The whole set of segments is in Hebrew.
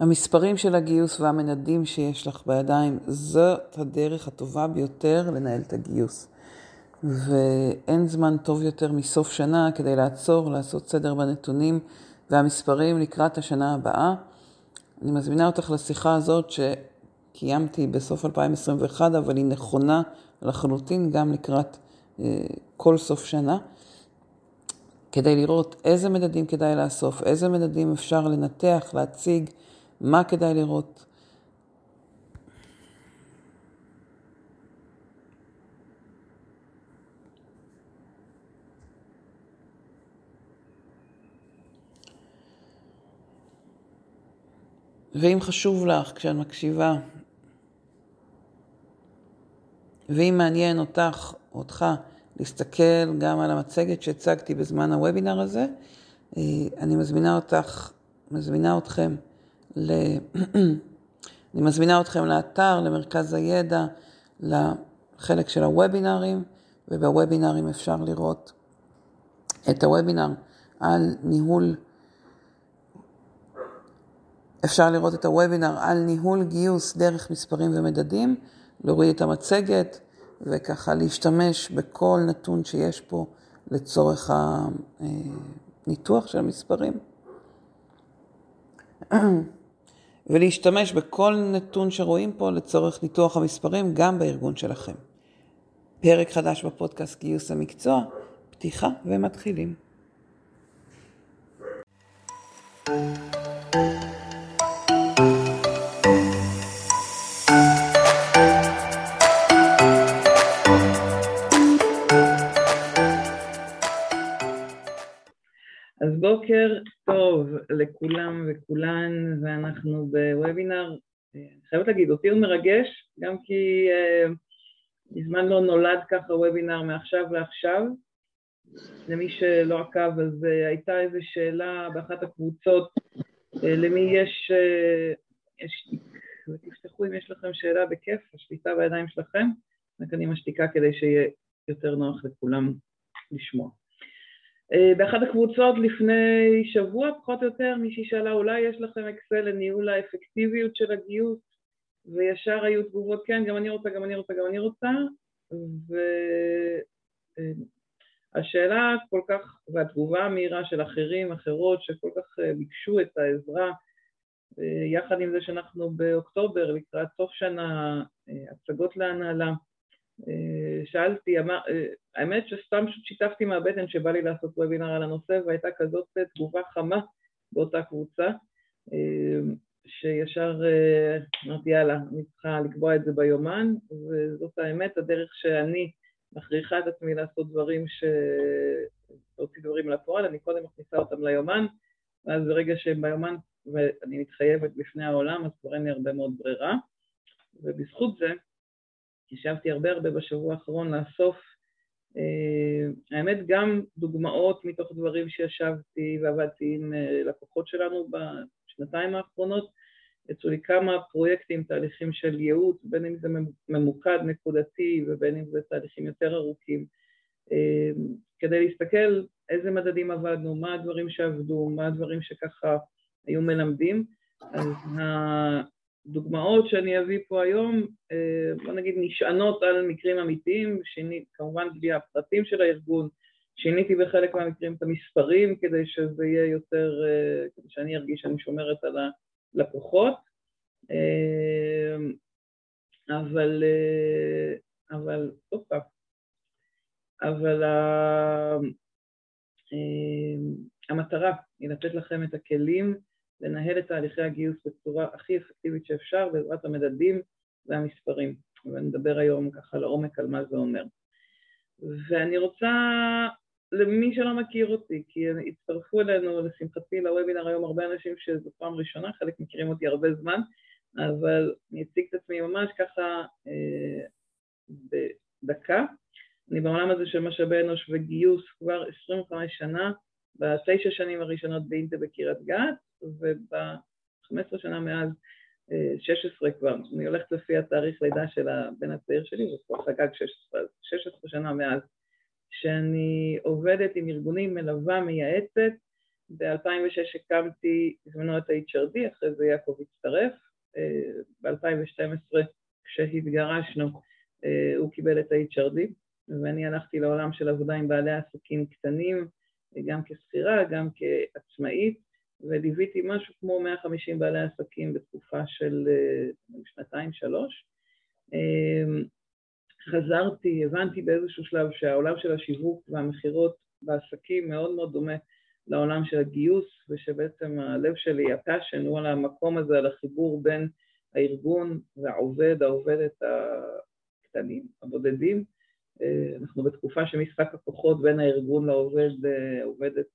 המספרים של הגיוס והמנדים שיש לך בידיים, זאת הדרך הטובה ביותר לנהל את הגיוס. ואין זמן טוב יותר מסוף שנה כדי לעצור, לעשות סדר בנתונים והמספרים לקראת השנה הבאה. אני מזמינה אותך לשיחה הזאת שקיימתי בסוף 2021, אבל היא נכונה לחלוטין גם לקראת אה, כל סוף שנה, כדי לראות איזה מדדים כדאי לאסוף, איזה מדדים אפשר לנתח, להציג, מה כדאי לראות. ואם חשוב לך כשאת מקשיבה, ואם מעניין אותך, אותך, להסתכל גם על המצגת שהצגתי בזמן הוובינר הזה, אה, אני מזמינה אותך, מזמינה אתכם, ל... אני מזמינה אתכם לאתר, למרכז הידע, לחלק של הוובינרים, ובוובינרים אפשר לראות את הוובינר על ניהול אפשר לראות את הוובינר על ניהול גיוס דרך מספרים ומדדים, להוריד את המצגת וככה להשתמש בכל נתון שיש פה לצורך הניתוח של המספרים. ולהשתמש בכל נתון שרואים פה לצורך ניתוח המספרים גם בארגון שלכם. פרק חדש בפודקאסט גיוס המקצוע, פתיחה ומתחילים. בוקר טוב לכולם וכולן, ואנחנו בוובינר, אני חייבת להגיד, אותי הוא מרגש, גם כי uh, מזמן לא נולד ככה וובינר מעכשיו לעכשיו. למי שלא עקב, אז uh, הייתה איזו שאלה באחת הקבוצות, uh, למי יש, uh, יש ותפתחו אם יש לכם שאלה בכיף, השליטה בידיים שלכם, רק אני משתיקה כדי שיהיה יותר נוח לכולם לשמוע. אה, באחת הקבוצות לפני שבוע, פחות או יותר, מישהי שאלה, אולי יש לכם אקסל לניהול האפקטיביות של הגיוס, וישר היו תגובות, כן, גם אני רוצה, גם אני רוצה, גם אני רוצה, והשאלה אה, כל כך, והתגובה המהירה של אחרים, אחרות, שכל כך אה, ביקשו את העזרה, יחד עם זה שאנחנו באוקטובר, לקראת סוף שנה, הצגות להנהלה, שאלתי, אמר, אה, האמת שסתם שיתפתי מהבטן שבא לי לעשות וובינר על הנושא והייתה כזאת תגובה חמה באותה קבוצה אה, שישר אמרתי יאללה, אני צריכה לקבוע את זה ביומן וזאת האמת, הדרך שאני מכריחה את עצמי לעשות דברים, ש... להוציא דברים לפועל, אני קודם מכניסה אותם ליומן ואז ברגע שהם ביומן ואני מתחייבת בפני העולם אז כבר אין לי הרבה מאוד ברירה ובזכות זה ישבתי הרבה הרבה בשבוע האחרון לאסוף, אה, האמת גם דוגמאות מתוך דברים שישבתי ועבדתי עם אה, לקוחות שלנו בשנתיים האחרונות, יצאו לי כמה פרויקטים, תהליכים של ייעוץ, בין אם זה ממוקד נקודתי ובין אם זה תהליכים יותר ארוכים, אה, כדי להסתכל איזה מדדים עבדנו, מה הדברים שעבדו, מה הדברים שככה היו מלמדים. אז דוגמאות שאני אביא פה היום, אה, בוא נגיד נשענות על מקרים אמיתיים, שיני, כמובן בלי הפרטים של הארגון, שיניתי בחלק מהמקרים את המספרים כדי שזה יהיה יותר, אה, כדי שאני ארגיש שאני שומרת על הלקוחות, אה, אבל, אבל, אופה, אבל המטרה היא לתת לכם את הכלים לנהל את תהליכי הגיוס בצורה הכי אפקטיבית שאפשר בעזרת המדדים והמספרים. ונדבר היום ככה לעומק על מה זה אומר. ואני רוצה, למי שלא מכיר אותי, כי הצטרפו אלינו, לשמחתי, לוובינר היום הרבה אנשים שזו פעם ראשונה, חלק מכירים אותי הרבה זמן, אבל אני אציג את עצמי ממש ככה אה, בדקה. אני בעולם הזה של משאבי אנוש וגיוס כבר 25 שנה, בתשע שנים הראשונות באינטה בקריית גת, וב-15 שנה מאז, 16 אה, כבר, אני הולכת לפי התאריך לידה של הבן הצעיר שלי, זה כבר חגג 16, 16 שנה מאז, שאני עובדת עם ארגונים, מלווה, מייעצת, ב-2006 הקמתי בזמנו את ה-HRD, אחרי זה יעקב הצטרף. ב-2012, כשהתגרשנו, הוא קיבל את ה-HRD, ואני הלכתי לעולם של עבודה עם בעלי עסקים קטנים, גם כשכירה, גם כעצמאית, וליוויתי משהו כמו 150 בעלי עסקים בתקופה של שנתיים-שלוש. חזרתי, הבנתי באיזשהו שלב שהעולם של השיווק והמכירות בעסקים מאוד מאוד דומה לעולם של הגיוס, ושבעצם הלב שלי, הפאשן, הוא על המקום הזה, על החיבור בין הארגון והעובד, העובדת הקטנים, הבודדים. אנחנו בתקופה שמשחק הכוחות בין הארגון לעובד, עובדת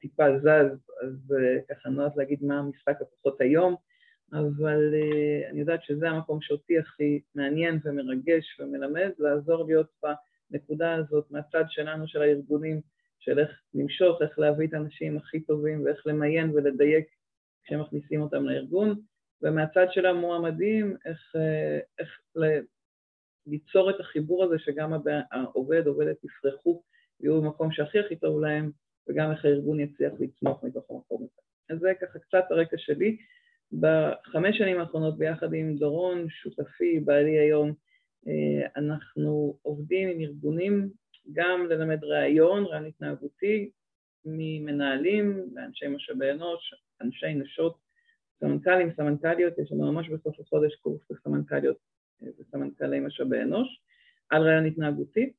טיפה זז, אז ככה נועד להגיד מה משחק הכוחות היום. אבל uh, אני יודעת שזה המקום שאותי הכי מעניין ומרגש ומלמד, לעזור להיות בנקודה הזאת מהצד שלנו, של הארגונים, של איך למשוך, איך להביא את האנשים הכי טובים ואיך למיין ולדייק כשהם מכניסים אותם לארגון, ומהצד של המועמדים, איך, uh, איך ליצור את החיבור הזה שגם העובד, עובדת יפרחו, יהיו במקום שהכי הכי טוב להם, וגם איך הארגון יצליח לצמוח מתוך המקום הזה. אז זה ככה קצת הרקע שלי. בחמש שנים האחרונות ביחד עם דורון, שותפי, בעלי היום, אה, אנחנו עובדים עם ארגונים גם ללמד ראיון, רעיון התנהגותי, ממנהלים לאנשי משאבי אנוש, אנשי נשות, סמנכ"לים, סמנכ"ליות, יש לנו ממש בסוף החודש קורס לסמנכ"ליות אה, וסמנכ"לי משאבי אנוש, על רעיון התנהגותי,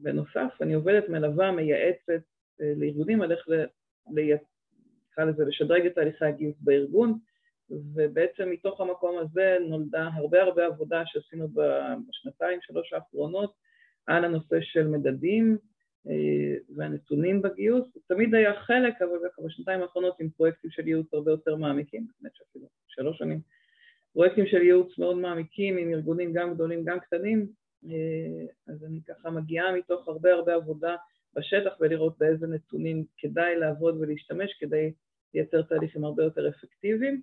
ובנוסף אני עובדת מלווה, מייעצת אה, לארגונים על איך נקרא לזה, לשדרג את תהליכי הגיוס בארגון, ובעצם מתוך המקום הזה נולדה הרבה הרבה עבודה שעשינו בשנתיים, שלוש האחרונות, על הנושא של מדדים אה, והנתונים בגיוס. תמיד היה חלק, אבל ככה בשנתיים האחרונות עם פרויקטים של ייעוץ הרבה יותר מעמיקים, באמת שאפילו שלוש שנים, פרויקטים של ייעוץ מאוד מעמיקים עם ארגונים גם גדולים גם קטנים, אז אני ככה מגיעה מתוך הרבה הרבה עבודה בשטח ולראות באיזה נתונים כדאי לעבוד ולהשתמש כדי לייצר תהליכים הרבה יותר אפקטיביים.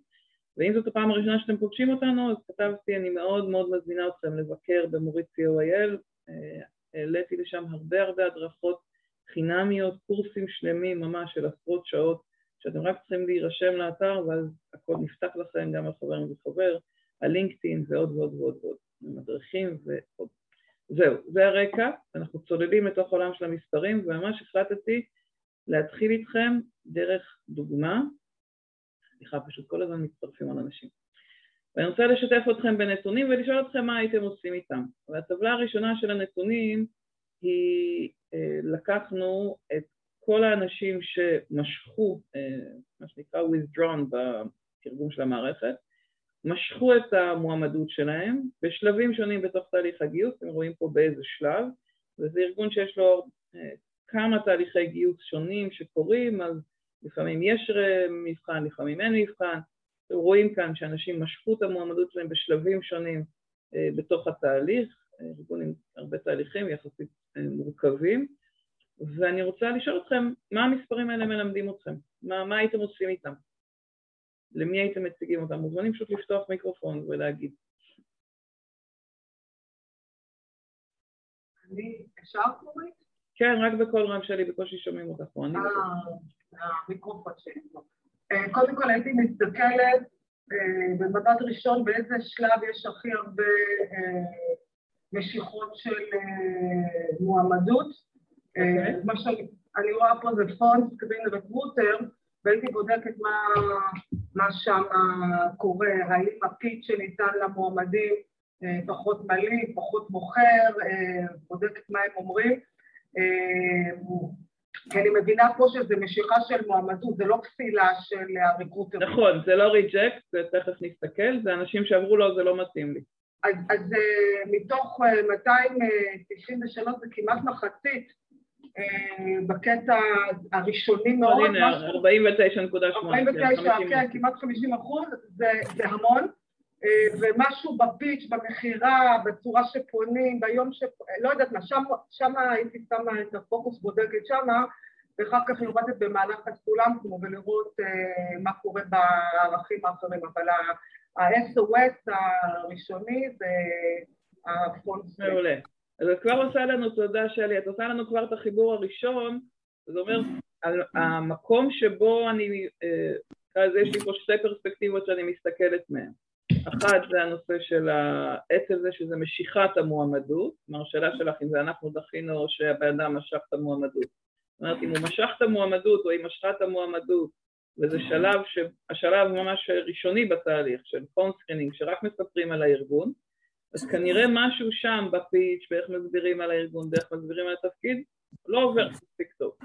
ואם זאת הפעם הראשונה שאתם פוגשים אותנו, אז כתבתי, אני מאוד מאוד מזמינה אתכם לבקר במורית co.il, אה, העליתי לשם הרבה הרבה הדרכות חינמיות, קורסים שלמים ממש של עשרות שעות, שאתם רק צריכים להירשם לאתר ואז הכל נפתח לכם, גם על חבר וחבר, הלינקדאין ועוד ועוד ועוד ועוד, מדריכים ועוד. זהו, זה הרקע, אנחנו צוללים לתוך עולם של המספרים, וממש החלטתי להתחיל איתכם דרך דוגמה, סליחה, פשוט כל הזמן מצטרפים על אנשים. ואני רוצה לשתף אתכם בנתונים ולשאול אתכם מה הייתם עושים איתם. והטבלה הראשונה של הנתונים היא, אה, לקחנו את כל האנשים שמשכו, אה, מה שנקרא withdrawn בתרגום של המערכת, משכו את המועמדות שלהם בשלבים שונים בתוך תהליך הגיוס, אתם רואים פה באיזה שלב, וזה ארגון שיש לו אה, כמה תהליכי גיוס שונים שקורים, אז לפעמים יש מבחן, לפעמים אין מבחן. רואים כאן שאנשים משכו את המועמדות שלהם בשלבים שונים אה, בתוך התהליך, ארגון עם הרבה תהליכים יחסית אה, מורכבים, ואני רוצה לשאול אתכם, מה המספרים האלה מלמדים אתכם? מה, מה הייתם עושים איתם? למי הייתם מציגים אותם? מוזמנים פשוט לפתוח מיקרופון ולהגיד. אני, אפשר קורית? כן, רק בקול רם שלי, בקושי שומעים אותך פה. אני... אה, המיקרופון שלי. אה, קודם כל הייתי מסתכלת אה, במבט ראשון באיזה שלב יש הכי הרבה משיכות של מועמדות. אוקיי. מה שאני רואה פה זה פונט סקרין רקרוטר, והייתי בודקת מה, מה שם קורה, האם הפיץ שניתן למועמדים פחות מלא, פחות מוכר, בודקת מה הם אומרים. כי אני מבינה פה שזה משיכה של מועמדות, זה לא פסילה של הריקרוטר. נכון, זה לא ריג'קט, זה תכף נסתכל, זה אנשים שאמרו לו זה לא מתאים לי. אז, אז אה, מתוך 293 אה, זה כמעט מחצית אה, בקטע הראשוני מאוד. הנה, 49.8. 49, כן, כמעט 50 אחוז, זה, זה המון. אה, ומשהו בפיץ', במכירה, בצורה שפונים, ביום ש... לא יודעת מה, שם, שם הייתי שמה את הפוקוס בודקת שמה, ואחר כך יורדת במהלך הסולם כמו ולראות אה, מה קורה בערכים האחרים, אבל ה-SOS הראשוני זה הפונט. מעולה. אז את כבר עושה לנו, תודה שלי, את עושה לנו כבר את החיבור הראשון זאת אומרת, המקום שבו אני, אז יש לי פה שתי פרספקטיבות שאני מסתכלת מהן. אחת זה הנושא של עצם זה שזה משיכת המועמדות, כלומר השאלה שלך אם זה אנחנו דחינו או שהבן אדם משך את המועמדות. זאת אומרת אם הוא משך את המועמדות או היא משכה את המועמדות וזה שלב, השלב ממש ראשוני בתהליך של phone screening שרק מספרים על הארגון אז כנראה משהו שם בפיץ' ואיך מסבירים על הארגון ואיך מסבירים על התפקיד לא עובר מספיק טוב.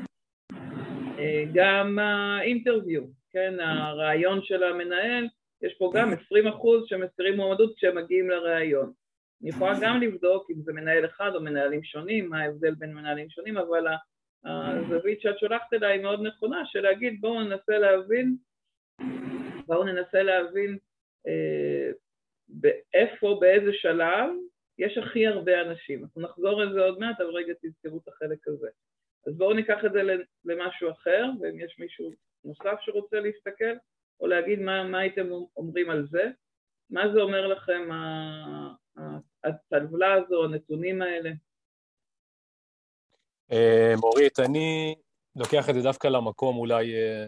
אה, גם האינטרוויו, כן, הרעיון של המנהל יש פה גם 20 אחוז שמסירים מועמדות כשהם מגיעים לראיון. אני יכולה גם לבדוק אם זה מנהל אחד או מנהלים שונים, מה ההבדל בין מנהלים שונים, אבל הזווית שאת שולחת אליי היא מאוד נכונה, של להגיד בואו ננסה להבין, בואו ננסה להבין אה, באיפה, באיזה שלב, יש הכי הרבה אנשים. אנחנו נחזור לזה עוד מעט, אבל רגע תזכרו את החלק הזה. אז בואו ניקח את זה למשהו אחר, ואם יש מישהו נוסף שרוצה להסתכל, או להגיד מה, מה הייתם אומרים על זה, מה זה אומר לכם הטבלה הזו, הנתונים האלה? אה, מורית, אני לוקח את זה דווקא למקום אולי אה,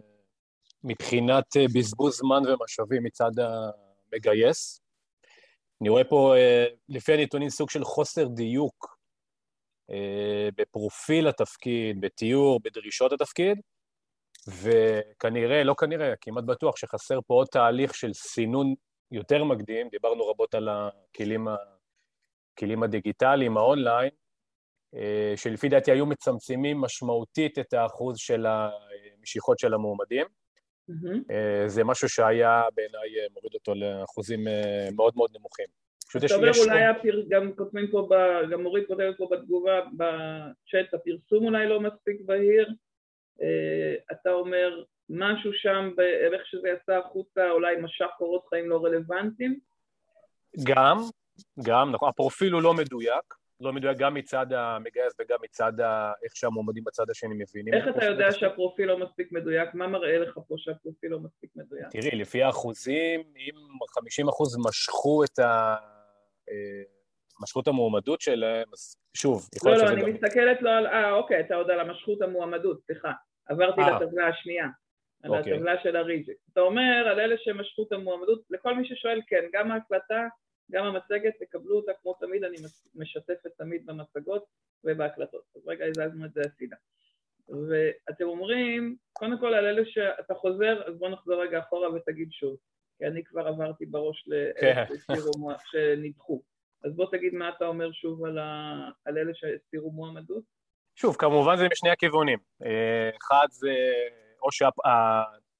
מבחינת אה, בזבוז זמן ומשאבים מצד המגייס. אני רואה פה, לפי הנתונים, סוג של חוסר דיוק בפרופיל התפקיד, בתיאור, בדרישות התפקיד, וכנראה, לא כנראה, כמעט בטוח שחסר פה עוד תהליך של סינון יותר מקדים, דיברנו רבות על הכלים, הכלים הדיגיטליים, האונליין, אה, שלפי דעתי היו מצמצמים משמעותית את האחוז של המשיכות של המועמדים. Mm-hmm. זה משהו שהיה בעיניי אה, מוריד אותו לאחוזים מאוד מאוד נמוכים. פשוט יש... אתה אומר אולי הפר... גם כותבים פה, ב... גם מוריד כותבת פה בתגובה בצ'אט, הפרסום אולי לא מספיק בהיר, אתה אומר משהו שם, איך שזה יצא החוצה, אולי משך קורות חיים לא רלוונטיים? גם, גם, נכון, הפרופיל הוא לא מדויק, לא מדויק גם מצד המגייס וגם מצד ה... איך שהמועמדים בצד השני מבינים. איך אתה יודע שהפרופיל לא מספיק מדויק? מה מראה לך פה שהפרופיל לא מספיק מדויק? תראי, לפי האחוזים, אם 50 אחוז משכו את ה... אה, משכו את המועמדות שלהם, אז שוב, יכול להיות לא, לא, אני גם... מסתכלת לא על... אה, אוקיי, אתה יודע על המשכות המועמדות, סליחה. עברתי 아. אה. לטבלה השנייה, על אוקיי. הטבלה של הריג'קט. אתה אומר על אלה שמשכו את המועמדות, לכל מי ששואל, כן, גם ההקלטה גם המצגת, תקבלו אותה כמו תמיד, אני משתפת תמיד במצגות ובהקלטות. אז רגע, הזזנו את זה הצידה. ואתם אומרים, קודם כל על אלה שאתה חוזר, אז בוא נחזור רגע אחורה ותגיד שוב, כי אני כבר עברתי בראש לאלה כן. שנדחו. אז בוא תגיד מה אתה אומר שוב על, ה... על אלה שהסתירו מועמדות. שוב, כמובן זה משני הכיוונים. אה, אחד זה או שה...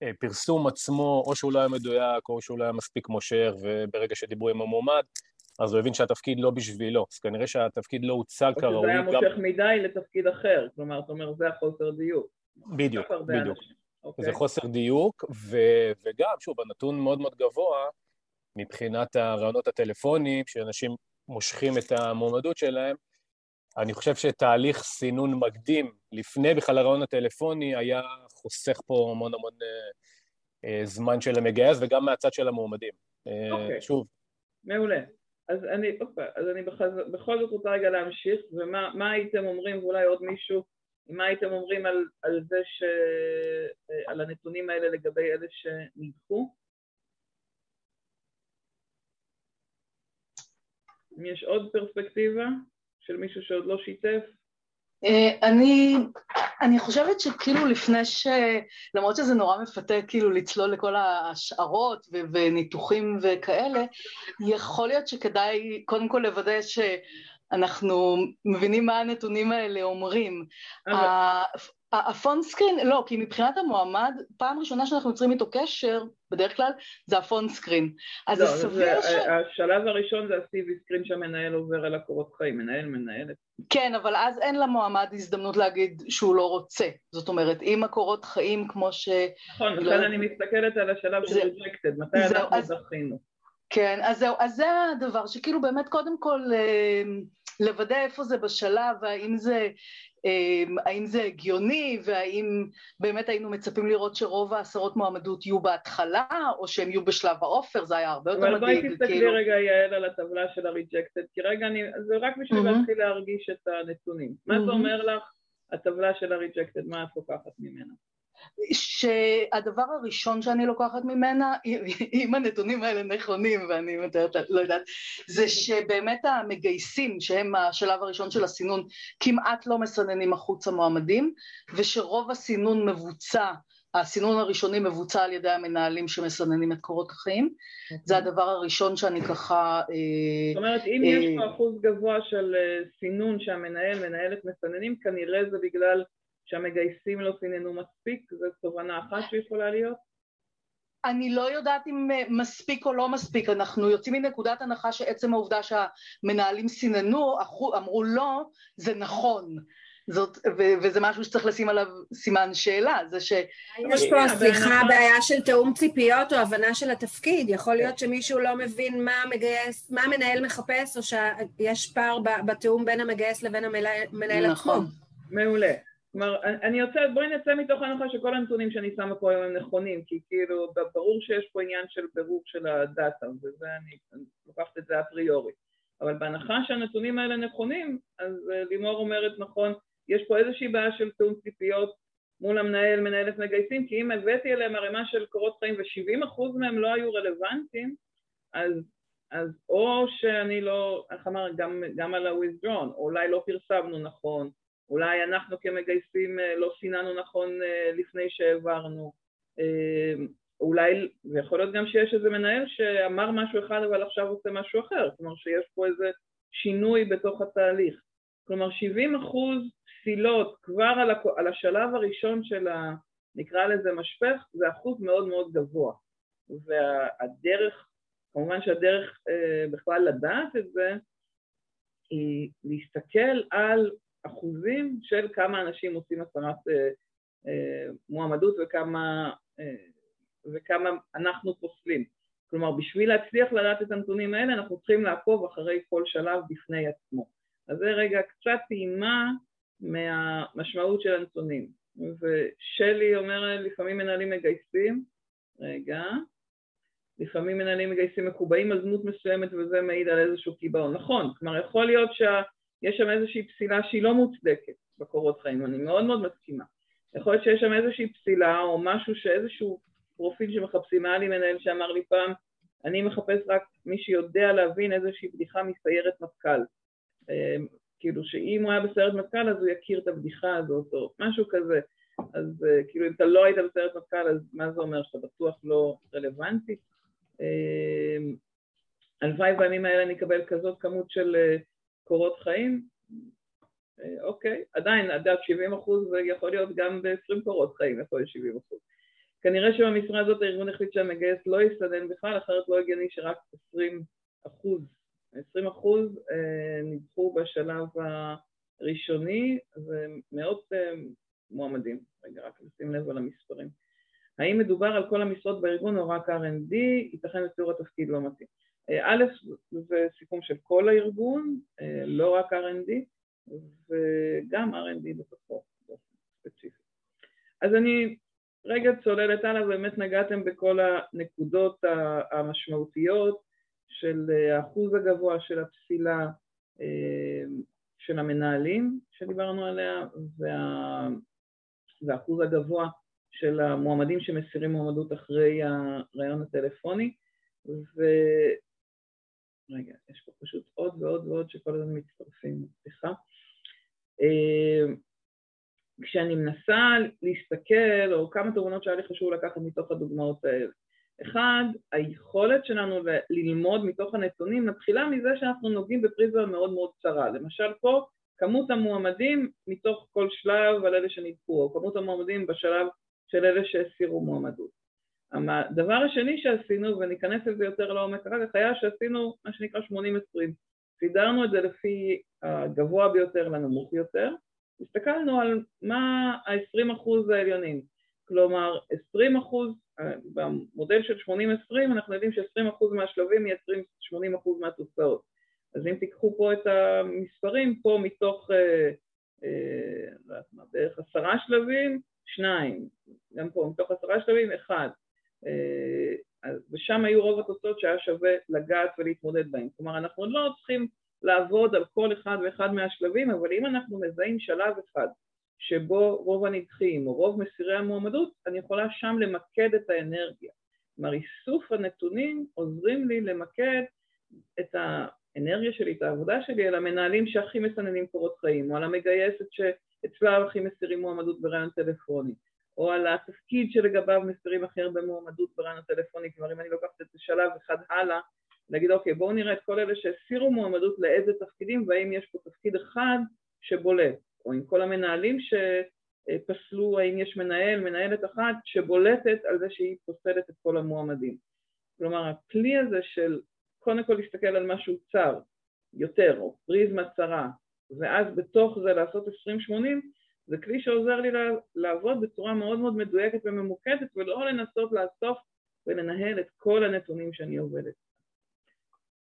הפרסום עצמו, או שהוא לא היה מדויק, או שהוא לא היה מספיק מושך, וברגע שדיברו עם המועמד, אז הוא הבין שהתפקיד לא בשבילו. אז כנראה שהתפקיד לא הוצג כראוי. או שזה היה מושך גם... מדי לתפקיד אחר, כלומר, אתה אומר, זה החוסר דיוק. בדיוק, בדיוק. Okay. זה חוסר דיוק, ו... וגם, שוב, הנתון מאוד מאוד גבוה מבחינת הרעיונות הטלפוניים, שאנשים מושכים את המועמדות שלהם, אני חושב שתהליך סינון מקדים, לפני בכלל הרעיון הטלפוני, היה חוסך פה המון המון אה, אה, זמן של המגייס וגם מהצד של המועמדים. אה, אוקיי. שוב. מעולה. אז אני, אוקיי, אז אני בכל, בכל זאת רוצה רגע להמשיך, ומה הייתם אומרים, ואולי עוד מישהו, מה הייתם אומרים על, על זה ש... על הנתונים האלה לגבי אלה שנדחו? אם יש עוד פרספקטיבה של מישהו שעוד לא שיתף? אה, אני, אני חושבת שכאילו לפני ש... למרות שזה נורא מפתה כאילו לצלול לכל ההשערות ו- וניתוחים וכאלה, יכול להיות שכדאי קודם כל לוודא שאנחנו מבינים מה הנתונים האלה אומרים. הפון סקרין, לא, כי מבחינת המועמד, פעם ראשונה שאנחנו יוצרים איתו קשר, בדרך כלל, זה הפון סקרין. אז לא, זה סביר ש... השלב הראשון זה ה-CV סקרין שהמנהל עובר על הקורות חיים, מנהל, מנהלת. כן, אבל אז אין למועמד הזדמנות להגיד שהוא לא רוצה. זאת אומרת, אם הקורות חיים כמו ש... נכון, לא- לכן לא... אני מסתכלת על השלב של ריג'קטד, מתי אנחנו אז... זכינו. כן, אז זהו, אז זה הדבר שכאילו באמת קודם כל אה, לוודא איפה זה בשלב, והאם זה אמ, האם זה הגיוני והאם באמת היינו מצפים לראות שרוב העשרות מועמדות יהיו בהתחלה או שהם יהיו בשלב האופר, זה היה הרבה יותר מדהים. אבל בואי תסתכלי כאילו... רגע יעל על הטבלה של הריג'קטד, כי רגע אני, זה רק בשביל mm-hmm. להתחיל להרגיש את הנתונים. מה mm-hmm. זה אומר לך הטבלה של ה-rejected, מה את לוקחת ממנה? שהדבר הראשון שאני לוקחת ממנה, אם הנתונים האלה נכונים ואני מתארת, לא יודעת, זה שבאמת המגייסים שהם השלב הראשון של הסינון כמעט לא מסננים החוצה מועמדים ושרוב הסינון מבוצע הסינון הראשוני מבוצע על ידי המנהלים שמסננים את קורות החיים, זה אוקיי. הדבר הראשון שאני ככה... אה, זאת אומרת, אם יש פה אה, אחוז גבוה של אה, סינון שהמנהל, מנהלת מסננים, כנראה זה בגלל שהמגייסים לא סיננו מספיק, זו תובנה אחת שיכולה להיות? אני לא יודעת אם מספיק או לא מספיק, אנחנו יוצאים מנקודת הנחה שעצם העובדה שהמנהלים סיננו, אמרו לא, זה נכון. זאת, ו- וזה משהו שצריך לשים עליו סימן שאלה, זה ש... יש פה, סליחה, בעיה של תיאום ציפיות או הבנה של התפקיד. יכול להיות שמישהו לא מבין מה המגייס, מה המנהל מחפש, או שיש פער בתיאום בין המגייס לבין המנהל עצמו. נכון. מעולה. כלומר, אני יוצאת, בואי נצא מתוך הנחה שכל הנתונים שאני שמה פה היום הם נכונים, כי כאילו, ברור שיש פה עניין של בירור של הדאטה, וזה אני, אני לוקחת את זה אפריורי. אבל בהנחה שהנתונים האלה נכונים, אז uh, לימור אומרת נכון, יש פה איזושהי בעיה של תיאום ציפיות מול המנהל, מנהלת מגייסים, כי אם הבאתי אליהם ערימה של קורות חיים ו-70% מהם לא היו רלוונטיים, אז, אז או שאני לא, איך אמר, גם, גם על ה-withdrawn, אולי לא פרסמנו נכון, אולי אנחנו כמגייסים אה, לא סיננו נכון אה, לפני שהעברנו, אה, אולי, ויכול להיות גם שיש איזה מנהל שאמר משהו אחד אבל עכשיו עושה משהו אחר, כלומר שיש פה איזה שינוי בתוך התהליך. כלומר 70 אחוז תפילות כבר על. על השלב הראשון של ה... נקרא לזה משפך, זה אחוז מאוד מאוד גבוה. והדרך, כמובן שהדרך אה, בכלל לדעת את זה, היא להסתכל על אחוזים של כמה אנשים עושים הצהרת אה, אה, מועמדות וכמה, אה, וכמה אנחנו פוסלים. כלומר, בשביל להצליח לדעת את הנתונים האלה, אנחנו צריכים לעקוב אחרי כל שלב בפני עצמו. אז זה רגע קצת טעימה מהמשמעות של הנתונים. ושלי אומר, לפעמים מנהלים מגייסים, רגע, לפעמים מנהלים מגייסים מקובעים על דמות מסוימת וזה מעיד על איזשהו קיבעון. נכון, כלומר יכול להיות שיש שם איזושהי פסילה שהיא לא מוצדקת בקורות חיים, אני מאוד מאוד מסכימה. יכול להיות שיש שם איזושהי פסילה או משהו שאיזשהו פרופיל שמחפשים, היה לי מנהל שאמר לי פעם, אני מחפש רק מי שיודע להבין איזושהי בדיחה מסיירת מטכ"ל. כאילו שאם הוא היה בסיירת מטכ"ל אז הוא יכיר את הבדיחה הזאת או משהו כזה. אז uh, כאילו אם אתה לא היית בסיירת מטכ"ל אז מה זה אומר שאתה בטוח לא רלוונטי? Uh, הלוואי בימים האלה אני אקבל כזאת כמות של uh, קורות חיים, uh, אוקיי, עדיין, עד 70 אחוז יכול להיות גם ב-20 קורות חיים, יכול להיות 70 אחוז. כנראה שבמשרה הזאת הארגון החליט שהמגייס לא יסתדן בכלל, אחרת לא הגיוני שרק 20 אחוז 20 אחוז אה, נדחו בשלב הראשוני ומאות אה, מועמדים. רגע, רק נשים לב על המספרים. האם מדובר על כל המשרות בארגון או רק R&D? ייתכן לתיאור התפקיד לא מתאים. אה, א', זה סיכום של כל הארגון, לא רק R&D, וגם R&D בתוכו ספציפי. אז אני רגע צוללת הלאה, באמת נגעתם בכל הנקודות המשמעותיות של אה, האחוז הגבוה של הפסילה אה, של המנהלים שדיברנו עליה וה... והאחוז הגבוה של המועמדים שמסירים מועמדות אחרי הרעיון הטלפוני ו... רגע, יש פה פשוט עוד ועוד ועוד שכל הזמן מצטרפים, סליחה. אה, כשאני מנסה להסתכל, או כמה תובנות שהיה לי חשוב לקחת מתוך הדוגמאות האלה. אחד, היכולת שלנו ללמוד מתוך הנתונים מתחילה מזה שאנחנו נוגעים בפריזמה מאוד מאוד קצרה. למשל פה, כמות המועמדים מתוך כל שלב על אלה שנדחו, או כמות המועמדים בשלב של אלה שהסירו מועמדות. הדבר השני שעשינו, וניכנס לזה יותר לעומק אחר כך, היה שעשינו מה שנקרא 80-20. סידרנו את זה לפי הגבוה ביותר לנמוך יותר, הסתכלנו על מה ה-20% העליונים. כלומר 20 אחוז, במודל של 80-20 אנחנו יודעים ש-20 אחוז מהשלבים מייצרים 80 אחוז מהתוצאות. אז אם תיקחו פה את המספרים, פה מתוך אה, אה, בערך עשרה שלבים, שניים, גם פה מתוך עשרה שלבים, אחד. אה, ושם היו רוב התוצאות שהיה שווה לגעת ולהתמודד בהן. כלומר, אנחנו לא צריכים לעבוד על כל אחד ואחד מהשלבים, אבל אם אנחנו מזהים שלב אחד שבו רוב הנדחים או רוב מסירי המועמדות, אני יכולה שם למקד את האנרגיה. כלומר, איסוף הנתונים עוזרים לי למקד את האנרגיה שלי, את העבודה שלי, על המנהלים שהכי מסננים קורות חיים, או על המגייסת שאצלה הכי מסירים מועמדות ברעיון טלפוני, או על התפקיד שלגביו מסירים הכי הרבה מועמדות ברעיון הטלפוני, כלומר אם אני לוקחת את זה שלב אחד הלאה, להגיד אוקיי בואו נראה את כל אלה שהסירו מועמדות לאיזה תפקידים והאם יש פה תפקיד אחד שבולט, או עם כל המנהלים שפסלו האם יש מנהל, מנהלת אחת שבולטת על זה שהיא פוסלת את כל המועמדים. כלומר הכלי הזה של קודם כל להסתכל על משהו צר יותר, או פריזמה צרה, ואז בתוך זה לעשות 20-80, זה כלי שעוזר לי לעבוד בצורה מאוד מאוד מדויקת וממוקדת ולא לנסות לאסוף ולנהל את כל הנתונים שאני עובדת.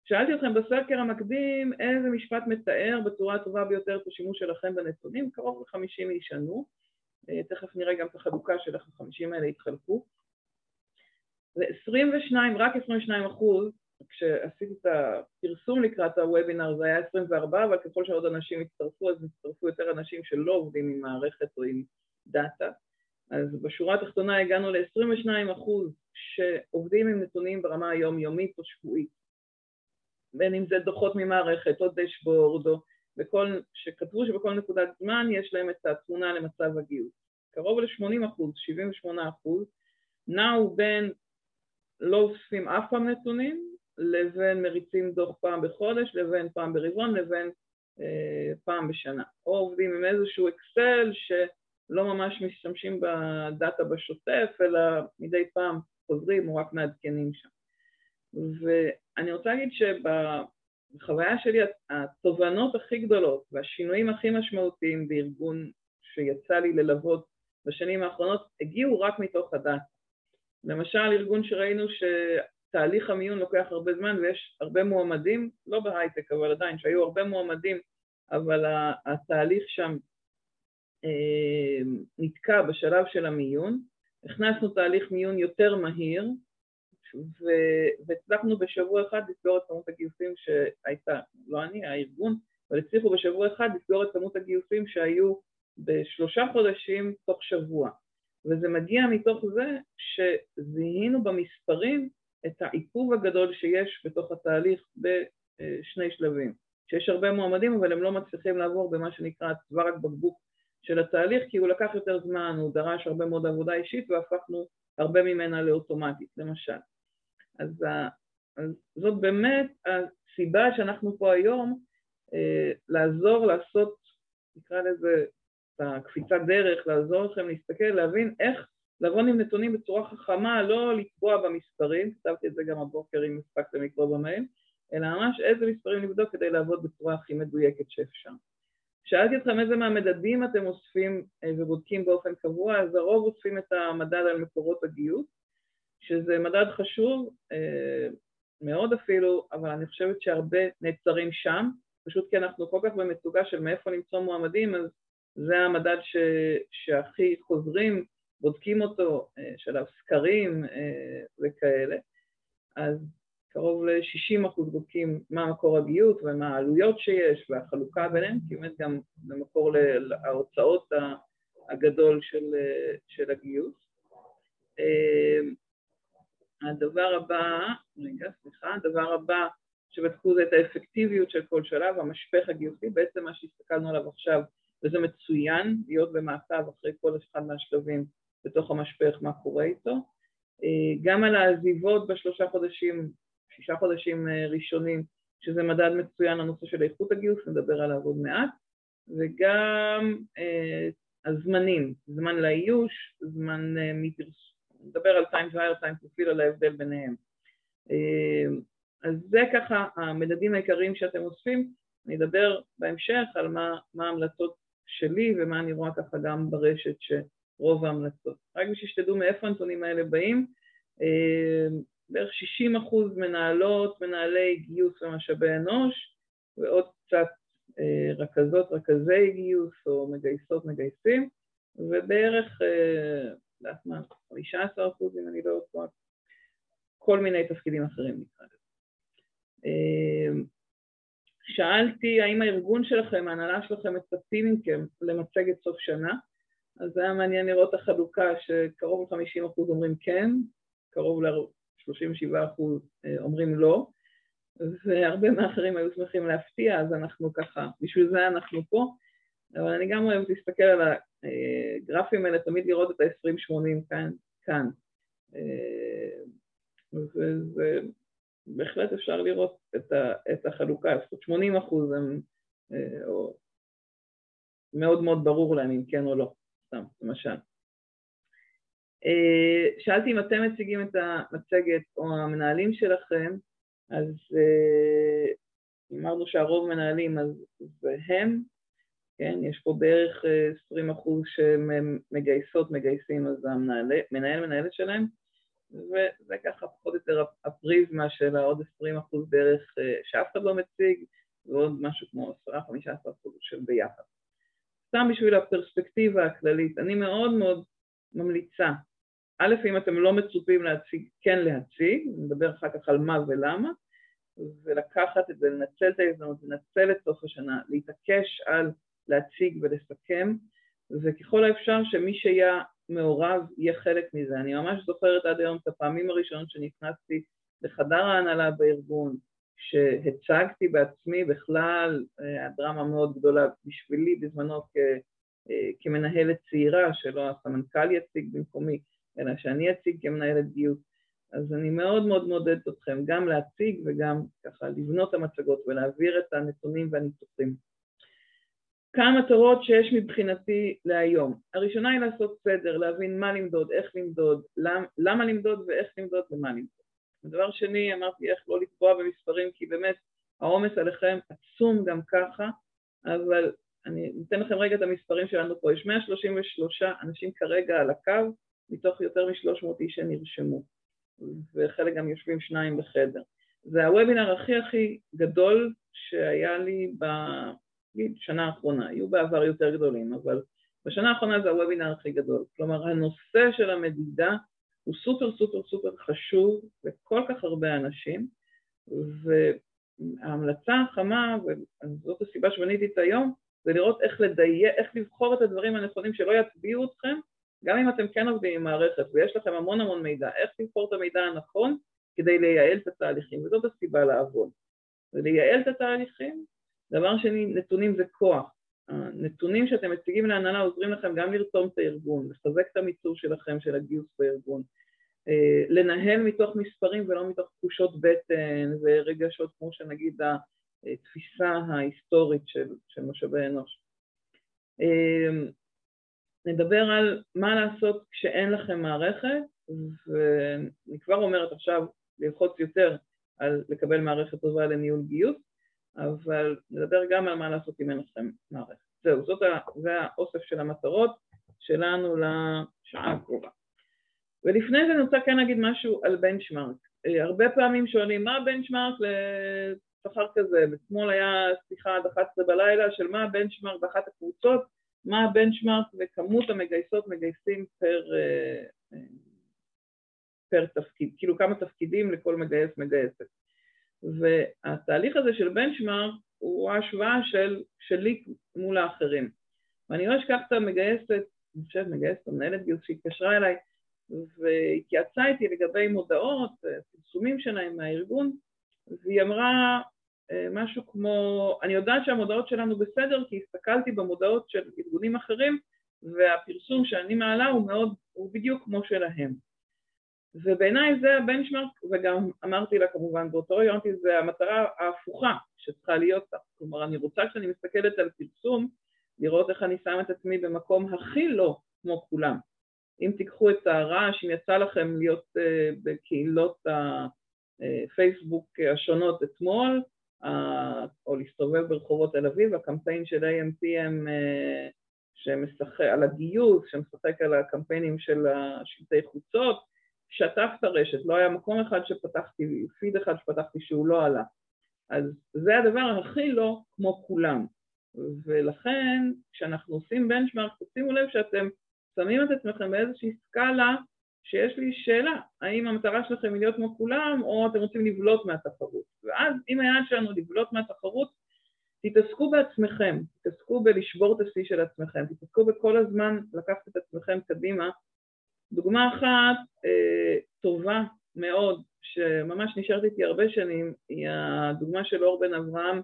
שאלתי אתכם בסקר המקדים איזה משפט מתאר בצורה הטובה ביותר את השימוש שלכם בנתונים, קרוב ל-50 ישנו, אה, תכף נראה גם את החלוקה של איך ה-50 האלה יתחלקו. ו-22, רק 22 אחוז, כשעשיתי את הפרסום לקראת הוובינר זה היה 24, אבל ככל שעוד אנשים הצטרפו, אז הצטרפו יותר אנשים שלא עובדים עם מערכת או עם דאטה. אז בשורה התחתונה הגענו ל-22 אחוז שעובדים עם נתונים ברמה היומיומית או שבועית. בין אם זה דוחות ממערכת או דשבורד, או בכל, שכתבו שבכל נקודת זמן יש להם את התמונה למצב הגיוס. קרוב ל-80 אחוז, 78 אחוז, נעו בין לא אוספים אף פעם נתונים, לבין מריצים דוח פעם בחודש, לבין פעם ברבעון, לבין אה, פעם בשנה. או עובדים עם איזשהו אקסל שלא ממש משתמשים בדאטה בשוטף, אלא מדי פעם חוזרים או רק מעדכנים שם. ואני רוצה להגיד שבחוויה שלי התובנות הכי גדולות והשינויים הכי משמעותיים בארגון שיצא לי ללוות בשנים האחרונות הגיעו רק מתוך הדאטה. למשל ארגון שראינו שתהליך המיון לוקח הרבה זמן ויש הרבה מועמדים, לא בהייטק אבל עדיין, שהיו הרבה מועמדים אבל התהליך שם אה, נתקע בשלב של המיון, הכנסנו תהליך מיון יותר מהיר והצלחנו בשבוע אחד לסגור את כמות הגיוסים שהייתה, לא אני, הארגון, אבל הצליחו בשבוע אחד לסגור את כמות הגיוסים שהיו בשלושה חודשים תוך שבוע. וזה מגיע מתוך זה שזיהינו במספרים את העיכוב הגדול שיש בתוך התהליך בשני שלבים. שיש הרבה מועמדים אבל הם לא מצליחים לעבור במה שנקרא צוואר בקבוק של התהליך כי הוא לקח יותר זמן, הוא דרש הרבה מאוד עבודה אישית והפכנו הרבה ממנה לאוטומטית, למשל. אז, אז זאת באמת הסיבה שאנחנו פה היום, אה, לעזור לעשות, נקרא לזה, את הקפיצת דרך, לעזור לכם להסתכל, להבין איך לבוא עם נתונים בצורה חכמה, לא לטבוע במספרים, כתבתי את זה גם הבוקר אם הספקתם לקרוא במייל, אלא ממש איזה מספרים לבדוק כדי לעבוד בצורה הכי מדויקת שאפשר. שאלתי אתכם איזה מהמדדים אתם אוספים אה, ובודקים באופן קבוע, אז הרוב אוספים את המדד על מקורות הגיוס, שזה מדד חשוב אה, מאוד אפילו, אבל אני חושבת שהרבה נעצרים שם, פשוט כי אנחנו כל כך במצוקה של מאיפה למצוא מועמדים, אז זה המדד ש, שהכי חוזרים, בודקים אותו, אה, שלב סקרים אה, וכאלה, אז קרוב ל-60% בודקים מה מקור הגיוס ומה העלויות שיש והחלוקה ביניהם, כי באמת גם זה מקור להוצאות הגדול של, של הגיוס. הדבר הבא, רגע, סליחה, הדבר הבא שבדקו זה את האפקטיביות של כל שלב, המשפך הגיוסי, בעצם מה שהסתכלנו עליו עכשיו, וזה מצוין, להיות במעקב אחרי כל אחד מהשלבים בתוך המשפך, מה קורה איתו. אה, גם על העזיבות בשלושה חודשים, שישה חודשים אה, ראשונים, שזה מדד מצוין לנושא של איכות הגיוס, נדבר עליו עוד מעט, וגם אה, הזמנים, זמן לאיוש, זמן מפרסום. נדבר על time to to fill, על ההבדל ביניהם. אז זה ככה המדדים העיקריים שאתם אוספים, אני אדבר בהמשך על מה, ההמלצות שלי ומה אני רואה ככה גם ברשת שרוב ההמלצות. רק בשביל שתדעו מאיפה הנתונים האלה באים, אה, בערך 60 אחוז מנהלות, מנהלי גיוס ומשאבי אנוש, ועוד קצת אה, רכזות, רכזי גיוס או מגייסות, מגייסים, ובערך יודעת מה, 15 אחוז אם אני לא טועה, כל מיני תפקידים אחרים נקרא לזה. שאלתי האם הארגון שלכם, ההנהלה שלכם מצפים מכם למצגת סוף שנה, אז זה היה מעניין לראות את החלוקה שקרוב ל-50% אומרים כן, קרוב ל-37% אומרים לא, והרבה מאחרים היו שמחים להפתיע, אז אנחנו ככה, בשביל זה אנחנו פה. אבל אני גם אוהבת להסתכל על הגרפים האלה, תמיד לראות את ה-20-80 כאן, כאן. ובהחלט אפשר לראות את, ה, את החלוקה, זאת אומרת 80 אחוז הם, או, מאוד מאוד ברור להם אם כן או לא, סתם, למשל. שאלתי אם אתם מציגים את המצגת או המנהלים שלכם, אז אמרנו שהרוב מנהלים אז זה הם, כן, יש פה בערך 20 אחוז שהם מגייסות, מגייסים, אז המנהל, מנהלת שלהם, וזה ככה פחות או יותר הפריזמה של העוד 20 אחוז בערך שאף אחד לא מציג, ועוד משהו כמו 10-15 אחוז של ביחד. סתם בשביל הפרספקטיבה הכללית, אני מאוד מאוד ממליצה, א', אם אתם לא מצופים להציג, כן להציג, נדבר אחר כך על מה ולמה, ולקחת את זה, לנצל את ההזדמנות, לנצל את סוף השנה, להתעקש על להציג ולסכם, וככל האפשר שמי שיהיה מעורב יהיה חלק מזה. אני ממש זוכרת עד היום את הפעמים הראשונות שנכנסתי לחדר ההנהלה בארגון, שהצגתי בעצמי בכלל, הדרמה מאוד גדולה בשבילי בזמנו כ, כמנהלת צעירה, שלא הסמנכ"ל יציג במקומי, אלא שאני אציג כמנהלת גיוס. אז אני מאוד מאוד מעודדת אתכם גם להציג וגם ככה לבנות המצגות ולהעביר את הנתונים והניתוחים. כמה מטרות שיש מבחינתי להיום. הראשונה היא לעשות סדר, להבין מה למדוד, איך למדוד, למ, למה למדוד ואיך למדוד ומה למדוד. ודבר שני, אמרתי איך לא לקבוע במספרים, כי באמת העומס עליכם עצום גם ככה, אבל אני אתן לכם רגע את המספרים שלנו פה. יש 133 אנשים כרגע על הקו, מתוך יותר מ-300 איש שנרשמו, וחלק גם יושבים שניים בחדר. זה הוובינר הכי הכי גדול שהיה לי ב... נגיד שנה האחרונה, היו בעבר יותר גדולים, אבל בשנה האחרונה זה הוובינר הכי גדול. כלומר, הנושא של המדידה הוא סופר סופר סופר חשוב לכל כך הרבה אנשים, וההמלצה החמה, וזאת הסיבה שבניתי את היום, זה לראות איך לדייק, איך לבחור את הדברים הנכונים שלא יצביעו אתכם, גם אם אתם כן עובדים עם מערכת ויש לכם המון המון מידע, איך לבחור את המידע הנכון כדי לייעל את התהליכים, וזאת הסיבה לעבוד. ולייעל את התהליכים דבר שני, נתונים זה כוח. הנתונים שאתם מציגים להנהלה עוזרים לכם גם לרתום את הארגון, לחזק את המיצור שלכם, של הגיוס בארגון, אה, לנהל מתוך מספרים ולא מתוך תחושות בטן ורגשות כמו שנגיד התפיסה ההיסטורית של, של משאבי אנוש. אה, נדבר על מה לעשות כשאין לכם מערכת, ואני כבר אומרת עכשיו ללחוץ יותר על לקבל מערכת טובה לניהול גיוס, אבל נדבר גם על מה לעשות אם אין לכם מערכת. זהו, זאת ה, זה האוסף של המטרות שלנו לשעה הקרובה. ולפני זה אני רוצה כן להגיד משהו על בנצ'מארק. אה, הרבה פעמים שואלים מה הבנצ'מארק לשכר כזה, ואתמול היה שיחה עד 11 בלילה של מה הבנצ'מארק באחת הקבוצות, מה הבנצ'מארק וכמות המגייסות מגייסים פר, אה, אה, פר תפקיד, כאילו כמה תפקידים לכל מגייס מגייסת. והתהליך הזה של בנצ'מארק הוא ההשוואה של, שלי מול האחרים. ואני לא אשכח את המגייסת, אני חושבת מגייסת, המנהלת גיוס שהתקשרה אליי והתייעצה איתי לגבי מודעות, פרסומים שלהם מהארגון, והיא אמרה אה, משהו כמו, אני יודעת שהמודעות שלנו בסדר כי הסתכלתי במודעות של ארגונים אחרים והפרסום שאני מעלה הוא מאוד, הוא בדיוק כמו שלהם. ובעיניי זה הבנצ'מרק, וגם אמרתי לה כמובן באותו אמרתי, זה המטרה ההפוכה שצריכה להיות לה. כלומר, אני רוצה כשאני מסתכלת על פרסום, לראות איך אני שם את עצמי במקום הכי לא כמו כולם. אם תיקחו את הרעש, אם יצא לכם להיות uh, בקהילות הפייסבוק השונות אתמול, uh, או להסתובב ברחובות תל אביב, הקמפיין של AMPM uh, שמשחק על הגיוס, שמשחק על הקמפיינים של השלטי חוצות, שטף את הרשת, לא היה מקום אחד שפתחתי, פיד אחד שפתחתי שהוא לא עלה. אז זה הדבר הכי לא כמו כולם. ולכן כשאנחנו עושים בנצ'מארק, תשימו לב שאתם שמים את עצמכם באיזושהי סקאלה שיש לי שאלה, האם המטרה שלכם היא להיות כמו כולם או אתם רוצים לבלוט מהתחרות. ואז אם היעד שלנו לבלוט מהתחרות, תתעסקו בעצמכם, תתעסקו בלשבור את השיא של עצמכם, תתעסקו בכל הזמן לקחת את עצמכם קדימה. דוגמה אחת אה, טובה מאוד, שממש נשארת איתי הרבה שנים, היא הדוגמה של אור בן אברהם,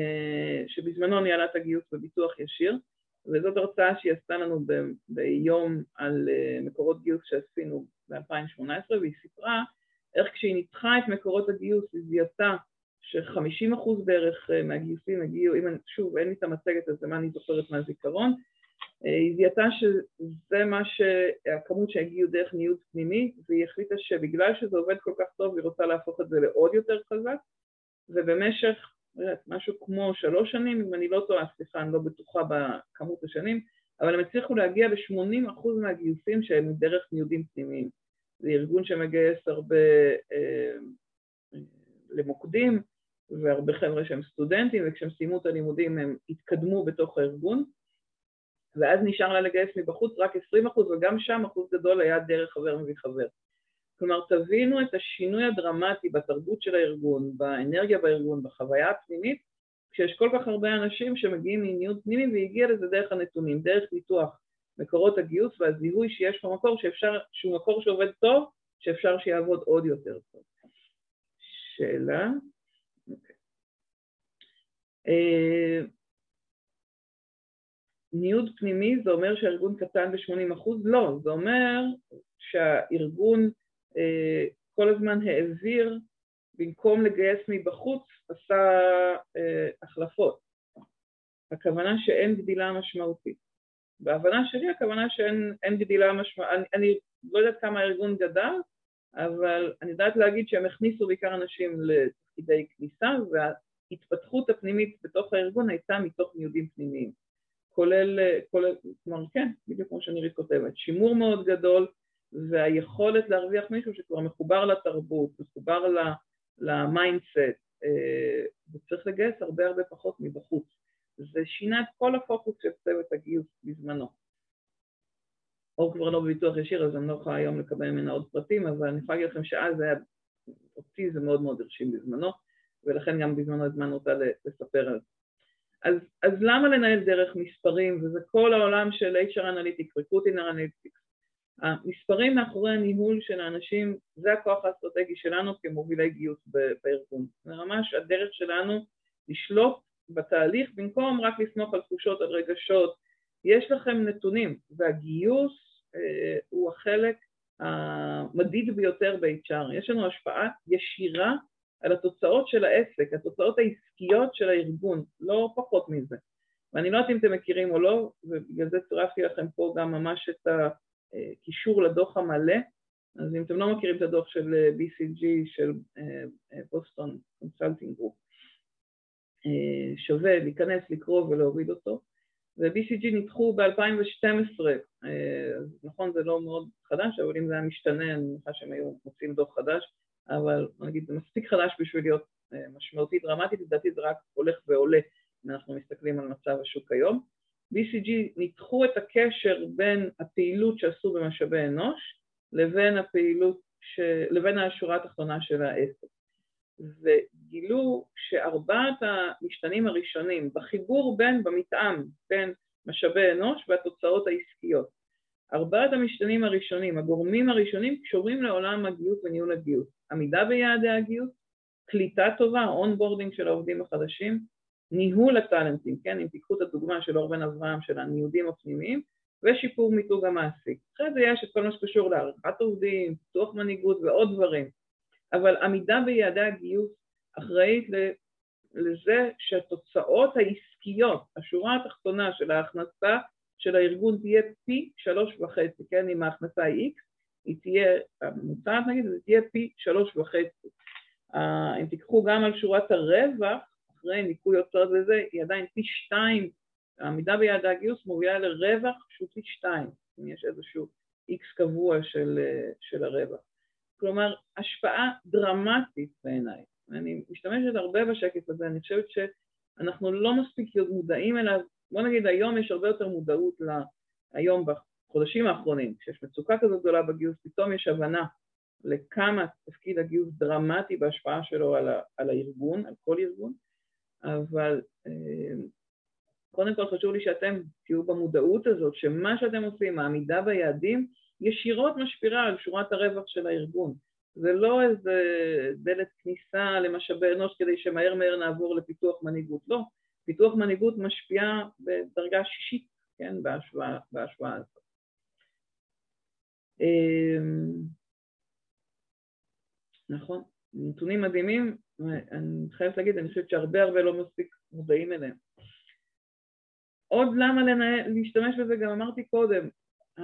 אה, שבזמנו ניהלה את הגיוס בביטוח ישיר, וזאת הרצאה שהיא עשתה לנו ביום על אה, מקורות גיוס שעשינו ב-2018, והיא סיפרה איך כשהיא ניתחה את מקורות הגיוס היא זיהתה ש-50% בערך מהגיוסים הגיעו, אם שוב, אין לי את המצגת אז מה אני זוכרת מהזיכרון, היא זיהתה שזה מה שהכמות שהגיעו דרך ניוד פנימי, והיא החליטה שבגלל שזה עובד כל כך טוב היא רוצה להפוך את זה לעוד יותר חזק, ובמשך משהו כמו שלוש שנים, אם אני לא טועה, סליחה, אני לא בטוחה בכמות השנים, אבל הם הצליחו להגיע ל-80% מהגיוסים שהם דרך ניודים פנימיים. זה ארגון שמגייס הרבה אה, למוקדים, והרבה חבר'ה שהם סטודנטים, וכשהם סיימו את הלימודים הם התקדמו בתוך הארגון, ואז נשאר לה לגייס מבחוץ רק 20 אחוז, וגם שם אחוז גדול היה דרך חבר מביא חבר. כלומר, תבינו את השינוי הדרמטי בתרבות של הארגון, באנרגיה בארגון, בחוויה הפנימית, כשיש כל כך הרבה אנשים שמגיעים מניוד פנימי והגיע לזה דרך הנתונים, דרך ניתוח מקורות הגיוס והזיהוי שיש במקור שאפשר, שהוא מקור שעובד טוב, שאפשר שיעבוד עוד יותר טוב. שאלה? אוקיי. ניוד פנימי זה אומר שהארגון קטן ב-80%? לא, זה אומר שהארגון אה, כל הזמן העביר, במקום לגייס מבחוץ, עשה אה, החלפות. הכוונה שאין גדילה משמעותית. בהבנה שלי הכוונה שאין גדילה משמעותית, אני, אני לא יודעת כמה הארגון גדל, אבל אני יודעת להגיד שהם הכניסו בעיקר אנשים לתפקידי כניסה, וההתפתחות הפנימית בתוך הארגון הייתה מתוך ניודים פנימיים. כולל, כולל, כלומר כן, בדיוק כמו שנירית כותבת, שימור מאוד גדול והיכולת להרוויח מישהו שכבר מחובר לתרבות, מחובר ל mindset, אה, וצריך לגייס הרבה הרבה פחות מבחוץ. זה שינה את כל הפוקוס של צוות הגיוס בזמנו. אור כבר לא בביטוח ישיר, אז אני לא יכולה היום לקבל ממנה עוד פרטים, אבל אני יכולה להגיד לכם שאז היה, אותי זה מאוד מאוד הרשים בזמנו, ולכן גם בזמנו הזמנו אותה לספר על זה. אז, אז למה לנהל דרך מספרים, וזה כל העולם של HR Analytics, Recruiting Analytics, המספרים מאחורי הניהול של האנשים זה הכוח האסטרטגי שלנו כמובילי גיוס בארגון. זה ממש הדרך שלנו לשלוט בתהליך במקום רק לסמוך על תחושות, על רגשות. יש לכם נתונים והגיוס אה, הוא החלק המדיד ביותר ב-HR. יש לנו השפעה ישירה על התוצאות של העסק, התוצאות העסקיות של הארגון, לא פחות מזה. ואני לא יודעת אם אתם מכירים או לא, ובגלל זה צירפתי לכם פה גם ממש את הקישור לדוח המלא. אז אם אתם לא מכירים את הדוח של BCG, של Boston Consulting Group, שווה להיכנס, לקרוא ולהוריד אותו. ו-BCG ניתחו ב-2012, אה, נכון זה לא מאוד חדש, אבל אם זה היה משתנה, אני מניחה שהם היו מוצאים דוח חדש, אבל נגיד זה מספיק חדש בשביל להיות אה, משמעותי דרמטית, לדעתי זה רק הולך ועולה אם אנחנו מסתכלים על מצב השוק היום. BCG ניתחו את הקשר בין הפעילות שעשו במשאבי אנוש לבין הפעילות, ש... לבין השורה התחתונה של העסק. וגילו שארבעת המשתנים הראשונים בחיבור בין, במתאם, בין משאבי אנוש והתוצאות העסקיות. ארבעת המשתנים הראשונים, הגורמים הראשונים, קשורים לעולם הגיוס וניהול הגיוס. עמידה ביעדי הגיוס, קליטה טובה, onboarding של העובדים החדשים, ניהול הטאלנטים, כן, אם תיקחו את הדוגמה של אור בן אברהם של הניודים הפנימיים, ושיפור מיתוג המעסיק. אחרי זה יש את כל מה שקשור להערכת עובדים, פיתוח מנהיגות ועוד דברים. אבל עמידה ביעדי הגיוס אחראית לזה שהתוצאות העסקיות, השורה התחתונה של ההכנסה של הארגון תהיה פי שלוש וחצי, כן, אם ההכנסה היא איקס, היא תהיה, הממוצעת נגיד, זה תהיה פי שלוש וחצי. אם תיקחו גם על שורת הרווח, אחרי ניכוי הוצאות וזה, היא עדיין פי שתיים, העמידה ביעדי הגיוס מובילה לרווח שהוא פי שתיים, אם יש איזשהו איקס קבוע של, של הרווח. כלומר, השפעה דרמטית בעיניי. אני משתמשת הרבה בשקף הזה, אני חושבת שאנחנו לא מספיק מודעים אליו, בוא נגיד היום יש הרבה יותר מודעות ל... היום בחודשים האחרונים, כשיש מצוקה כזאת גדולה בגיוס, פתאום יש הבנה לכמה תפקיד הגיוס דרמטי בהשפעה שלו על, ה... על הארגון, על כל ארגון, אבל קודם כל חשוב לי שאתם תהיו במודעות הזאת, שמה שאתם עושים, העמידה ביעדים, ישירות משפיעה על שורת הרווח של הארגון. זה לא איזה דלת כניסה למשאבי אנוש כדי שמהר מהר נעבור לפיתוח מנהיגות, לא. פיתוח מנהיגות משפיע בדרגה שישית, כן, בהשוואה, הזאת. אמ, נכון, נתונים מדהימים, אני חייבת להגיד, אני חושבת שהרבה הרבה לא מספיק מודעים אליהם. עוד למה לנהל, להשתמש בזה, גם אמרתי קודם, uh,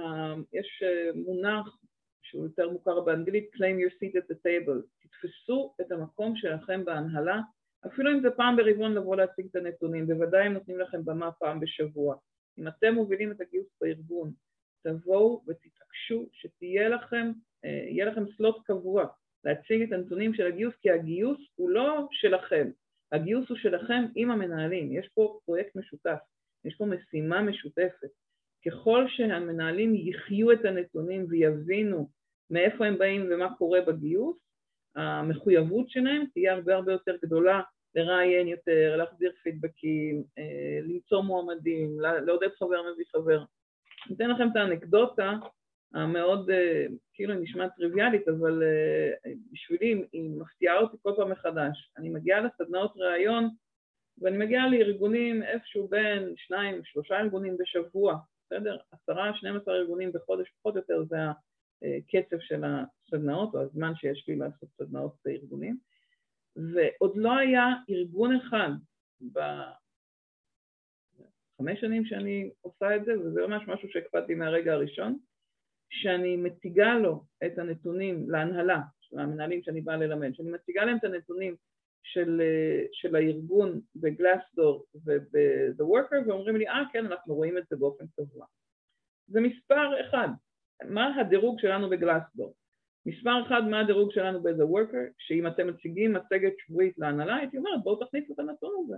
יש uh, מונח שהוא יותר מוכר באנגלית, claim your seat at the table, תתפסו את המקום שלכם בהנהלה, אפילו אם זה פעם ברבעון לבוא להציג את הנתונים, בוודאי הם נותנים לכם במה פעם בשבוע. אם אתם מובילים את הגיוס בארגון, תבואו ותתעקשו שתהיה לכם, uh, יהיה לכם סלוט קבוע להציג את הנתונים של הגיוס, כי הגיוס הוא לא שלכם, הגיוס הוא שלכם עם המנהלים, יש פה פרויקט משותף. יש פה משימה משותפת. ככל שהמנהלים יחיו את הנתונים ויבינו מאיפה הם באים ומה קורה בגיוס, המחויבות שלהם תהיה הרבה הרבה יותר גדולה לראיין יותר, להחזיר פידבקים, אה, למצוא מועמדים, לעודד חבר מביא חבר. אני אתן לכם את האנקדוטה המאוד, אה, כאילו היא נשמעת טריוויאלית, אבל אה, בשבילי היא מפתיעה אותי כל פעם מחדש. אני מגיעה לסדנאות ראיון ואני מגיעה לארגונים איפשהו בין שניים, שלושה ארגונים בשבוע, בסדר? עשרה, שנים עשר ארגונים בחודש פחות או יותר זה הקצב של הסדנאות או הזמן שיש לי לעשות סדנאות בארגונים ועוד לא היה ארגון אחד בחמש שנים שאני עושה את זה וזה ממש משהו שהקפדתי מהרגע הראשון שאני מציגה לו את הנתונים להנהלה, של המנהלים שאני באה ללמד, שאני מציגה להם את הנתונים של, של הארגון בגלסדור וב-The Worker ואומרים לי, אה כן, אנחנו רואים את זה באופן קבוע. זה מספר אחד, מה הדירוג שלנו בגלסדור? מספר אחד, מה הדירוג שלנו ב-The Worker, שאם אתם מציגים מצגת שבועית להנהלה, הייתי אומרת, בואו תכניסו את הנתון הזה.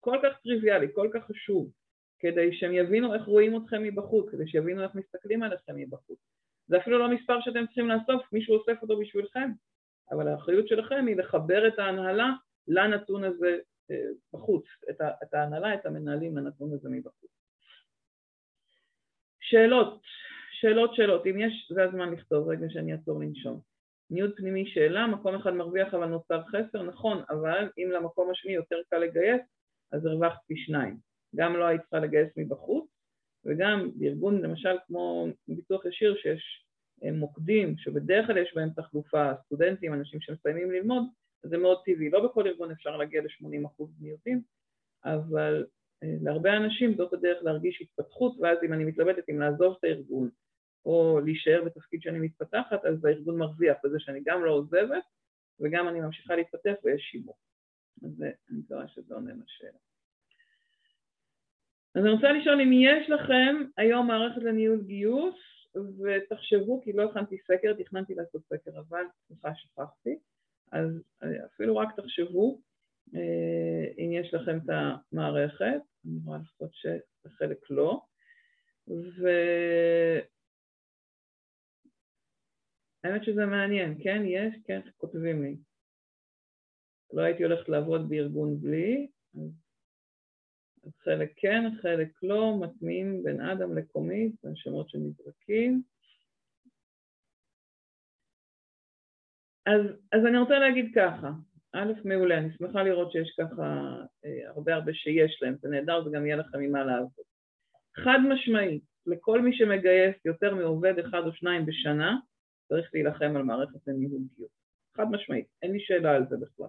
כל כך טריוויאלי, כל כך חשוב, כדי שהם יבינו איך רואים אתכם מבחוץ, כדי שיבינו איך מסתכלים עליכם מבחוץ. זה אפילו לא מספר שאתם צריכים לאסוף, מישהו אוסף אותו בשבילכם. אבל האחריות שלכם היא לחבר את ההנהלה לנתון הזה אה, בחוץ, את ההנהלה, את המנהלים לנתון הזה מבחוץ. שאלות, שאלות, שאלות, אם יש, זה הזמן לכתוב, רגע שאני אעצור לנשום. ניוד פנימי שאלה, מקום אחד מרוויח אבל נוצר חסר, נכון, אבל אם למקום השני יותר קל לגייס, אז הרווחת פי שניים. גם לא היית צריכה לגייס מבחוץ, וגם בארגון למשל כמו ביטוח ישיר שיש מוקדים שבדרך כלל יש בהם תחלופה, סטודנטים, אנשים שמסיימים ללמוד, זה מאוד טבעי. לא בכל ארגון אפשר להגיע ל-80% מיעוטים, אבל אה, להרבה אנשים זאת הדרך להרגיש התפתחות, ואז אם אני מתלבטת אם לעזוב את הארגון או להישאר בתפקיד שאני מתפתחת, אז הארגון מרוויח בזה שאני גם לא עוזבת וגם אני ממשיכה להתפתח ויש שימור. אז אני מקווה שזה עונה לשאלה. אז אני רוצה לשאול אם יש לכם היום מערכת לניהול גיוס ותחשבו, כי לא הכנתי סקר, תכננתי לעשות סקר, אבל סליחה שכחתי, אז אפילו רק תחשבו אה, אם יש לכם את המערכת, אני רואה לפחות שחלק לא, והאמת שזה מעניין, כן, יש, כן, כותבים לי. לא הייתי הולכת לעבוד בארגון בלי, אז אז חלק כן, חלק לא, מטמיעים בין אדם לקומית, בין שמות שנזרקים. אז, אז אני רוצה להגיד ככה, א', מעולה, אני שמחה לראות שיש ככה אה, הרבה הרבה שיש להם, זה נהדר וגם יהיה לכם ממה לעבוד. חד משמעית, לכל מי שמגייס יותר מעובד אחד או שניים בשנה, צריך להילחם על מערכת לניהול גיוס. חד משמעית, אין לי שאלה על זה בכלל.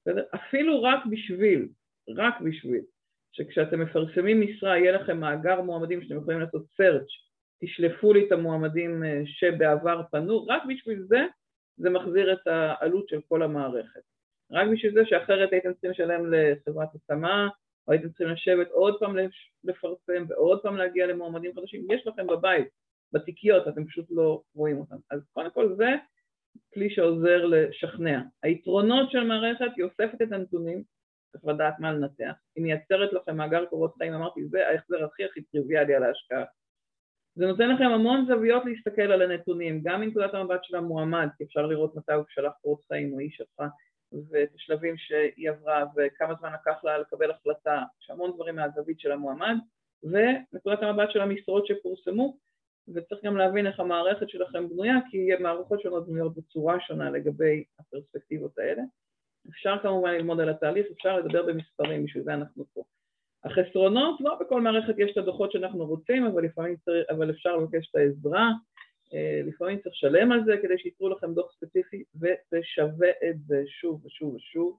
בסדר? אפילו רק בשביל, רק בשביל שכשאתם מפרסמים משרה יהיה לכם מאגר מועמדים שאתם יכולים לעשות search, תשלפו לי את המועמדים אה, שבעבר פנו, רק בשביל זה זה מחזיר את העלות של כל המערכת. רק בשביל זה שאחרת הייתם צריכים לשלם לחברת השמה, או הייתם צריכים לשבת עוד פעם לפרסם ועוד פעם להגיע למועמדים חדשים, יש לכם בבית, בתיקיות, אתם פשוט לא רואים אותם. אז קודם כל זה כלי שעוזר לשכנע. היתרונות של מערכת, היא אוספת את הנתונים, צריך לדעת מה לנתח. היא מייצרת לכם מאגר קורות חיים, אמרתי, זה ההחזר הכי הכי טריוויאלי על ההשקעה. זה נותן לכם המון זוויות להסתכל על הנתונים, גם מנקודת המבט של המועמד, כי אפשר לראות מתי הוא שלח קורות חיים או איש שלך, ואת השלבים שהיא עברה וכמה זמן לקח לה לקבל החלטה, יש המון דברים מהזווית של המועמד, ונקודת המבט של המשרות שפורסמו, וצריך גם להבין איך המערכת שלכם בנויה, כי מערכות שונות בנויות בצורה שונה לגבי הפרספקטיבות האלה. אפשר כמובן ללמוד על התהליך, אפשר לדבר במספרים, בשביל זה אנחנו פה. החסרונות, לא בכל מערכת יש את הדוחות שאנחנו רוצים, אבל צריך, אבל אפשר לבקש את העזרה, אה, לפעמים צריך לשלם על זה כדי שייתנו לכם דוח ספציפי, וזה שווה את זה שוב ושוב ושוב.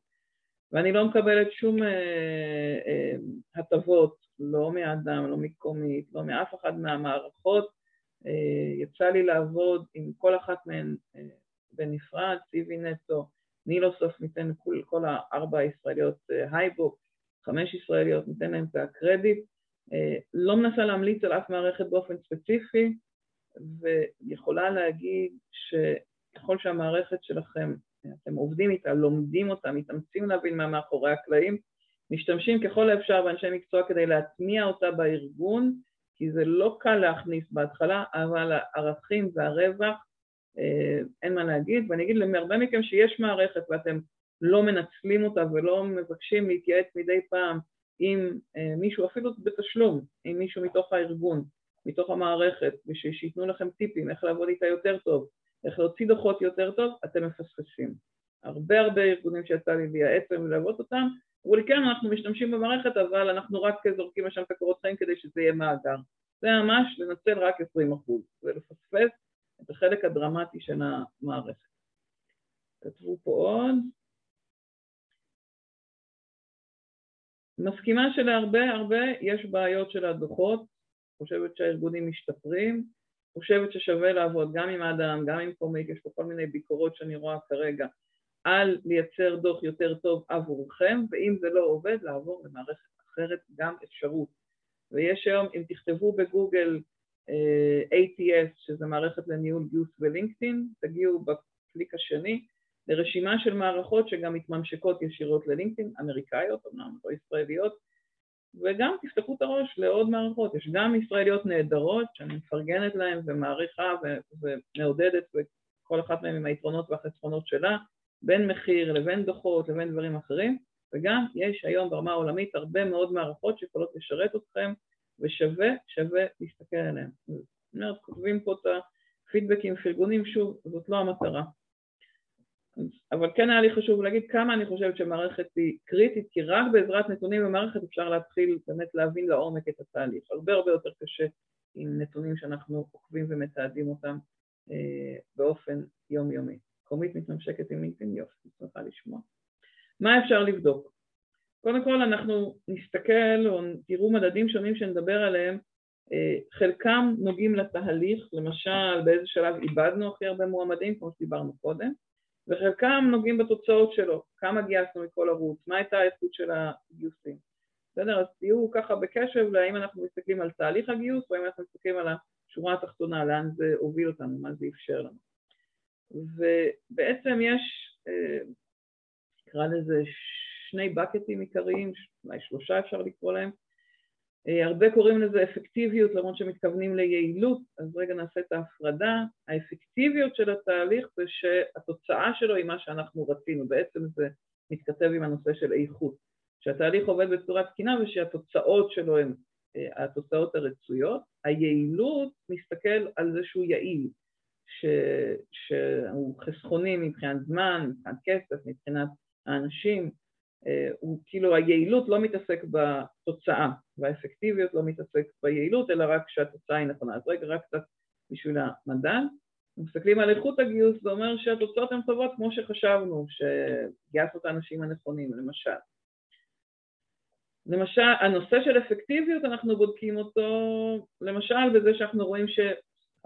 ואני לא מקבלת שום אה, אה, הטבות, לא מאדם, לא מקומית, לא מאף אחד מהמערכות. אה, יצא לי לעבוד עם כל אחת מהן אה, בנפרד, סיבי נטו, נילוסוף ניתן כל, כל הארבע הישראליות אה, הייבוק, חמש ישראליות, ניתן להן את הקרדיט. אה, לא מנסה להמליץ על אף מערכת באופן ספציפי, ויכולה להגיד שככל שהמערכת שלכם, אתם עובדים איתה, לומדים אותה, מתאמצים להבין מה מאחורי הקלעים, משתמשים ככל האפשר באנשי מקצוע כדי להטמיע אותה בארגון, כי זה לא קל להכניס בהתחלה, אבל הערכים והרווח, אה, אין מה להגיד, ואני אגיד להרבה מכם שיש מערכת ואתם לא מנצלים אותה ולא מבקשים להתייעץ מדי פעם עם אה, מישהו, אפילו בתשלום, עם מישהו מתוך הארגון, מתוך המערכת, בשביל שייתנו לכם טיפים איך לעבוד איתה יותר טוב, איך להוציא דוחות יותר טוב, אתם מפספסים. הרבה הרבה ארגונים שיצא לי לייעץ ולעבוד אותם, אמרו לי כן, אנחנו משתמשים במערכת, אבל אנחנו רק זורקים לשם את הקורות חיים כדי שזה יהיה מאגר. זה ממש לנצל רק 20% ולפספס את החלק הדרמטי של המערכת. כתבו פה עוד. מסכימה שלהרבה הרבה יש בעיות של הדוחות, חושבת שהארגונים משתפרים, חושבת ששווה לעבוד גם עם אדם, גם עם קומיק, יש פה כל מיני ביקורות שאני רואה כרגע על לייצר דוח יותר טוב עבורכם, ואם זה לא עובד, לעבור למערכת אחרת גם אפשרות. ויש היום, אם תכתבו בגוגל אה, ATS, שזה מערכת לניהול גיוס ולינקדאין, תגיעו בקליק השני לרשימה של מערכות שגם מתממשקות ישירות ללינקדאין, אמריקאיות, אמנם לא ישראליות, וגם תפתחו את הראש לעוד מערכות. יש גם ישראליות נהדרות שאני מפרגנת להן ומעריכה ומעודדת, וכל אחת מהן עם היתרונות והחסרונות שלה, בין מחיר לבין דוחות לבין דברים אחרים, וגם יש היום ברמה העולמית הרבה מאוד מערכות שיכולות לשרת אתכם, ושווה, שווה להסתכל עליהן. זאת אומרת, כותבים פה את הפידבקים, פרגונים, שוב, זאת לא המטרה. אבל כן היה לי חשוב להגיד כמה אני חושבת שמערכת היא קריטית, כי רק בעזרת נתונים במערכת אפשר להתחיל באמת להבין לעומק את התהליך. הרבה הרבה יותר קשה עם נתונים שאנחנו עוקבים ומתעדים אותם אה, באופן יומיומי. קומית מתממשקת עם לינקדאין, יופי, שמחה לשמוע. מה אפשר לבדוק? קודם כל אנחנו נסתכל או תראו מדדים שונים שנדבר עליהם, אה, חלקם נוגעים לתהליך, למשל באיזה שלב איבדנו הכי הרבה מועמדים, כמו שדיברנו קודם, וחלקם נוגעים בתוצאות שלו, כמה גייסנו מכל ערוץ, מה הייתה האיכות של הגיוסים. בסדר? אז תהיו ככה בקשב להאם אנחנו מסתכלים על תהליך הגיוס או האם אנחנו מסתכלים על השורה התחתונה, לאן זה הוביל אותנו, מה זה אפשר לנו. ובעצם יש, אה, נקרא לזה שני בקטים עיקריים, אולי שלושה אפשר לקרוא להם, אה, הרבה קוראים לזה אפקטיביות למרות שמתכוונים ליעילות, אז רגע נעשה את ההפרדה. האפקטיביות של התהליך זה שהתוצאה שלו היא מה שאנחנו רצינו, בעצם זה מתכתב עם הנושא של איכות. שהתהליך עובד בצורה תקינה ושהתוצאות שלו הן אה, התוצאות הרצויות. היעילות מסתכל על זה שהוא יעיל, ש... שהוא חסכוני מבחינת זמן, מבחינת כסף, מבחינת האנשים, אה, הוא כאילו היעילות לא מתעסק בתוצאה והאפקטיביות לא מתעסק ביעילות אלא רק כשהתוצאה היא נכונה. אז רגע רק קצת בשביל המדד. מסתכלים על איכות הגיוס, זה אומר שהתוצאות הן טובות כמו שחשבנו, שגייסנו את האנשים הנכונים, למשל. למשל, הנושא של אפקטיביות, אנחנו בודקים אותו למשל בזה שאנחנו רואים.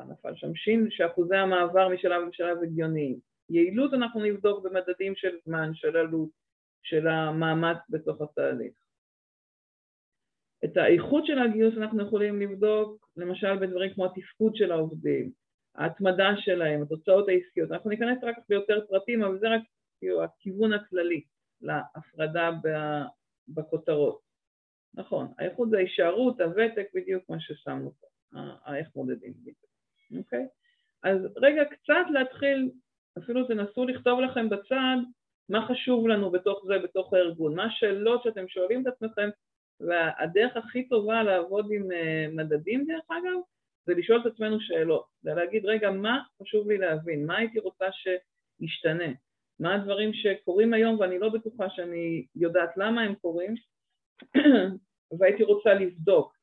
נפל שם שין, שאחוזי המעבר משלב לשלב הגיוניים. יעילות אנחנו נבדוק במדדים של זמן, של עלות, של המאמץ בתוך התהליך. את האיכות של הגיוס אנחנו יכולים לבדוק למשל בדברים כמו התפקוד של העובדים, ההתמדה שלהם, התוצאות העסקיות, אנחנו ניכנס רק ביותר פרטים, אבל זה רק כאילו הכיוון הכללי להפרדה בכותרות. נכון, האיכות זה ההישארות, הוותק, בדיוק מה ששמנו פה, איך מודדים בדיוק, אוקיי? אז רגע קצת להתחיל, אפילו תנסו לכתוב לכם בצד מה חשוב לנו בתוך זה, בתוך הארגון, מה השאלות שאתם שואלים את עצמכם, והדרך הכי טובה לעבוד עם אה, מדדים דרך אגב, זה לשאול את עצמנו שאלות, זה להגיד רגע מה חשוב לי להבין, מה הייתי רוצה שישתנה, מה הדברים שקורים היום ואני לא בטוחה שאני יודעת למה הם קורים והייתי רוצה לבדוק.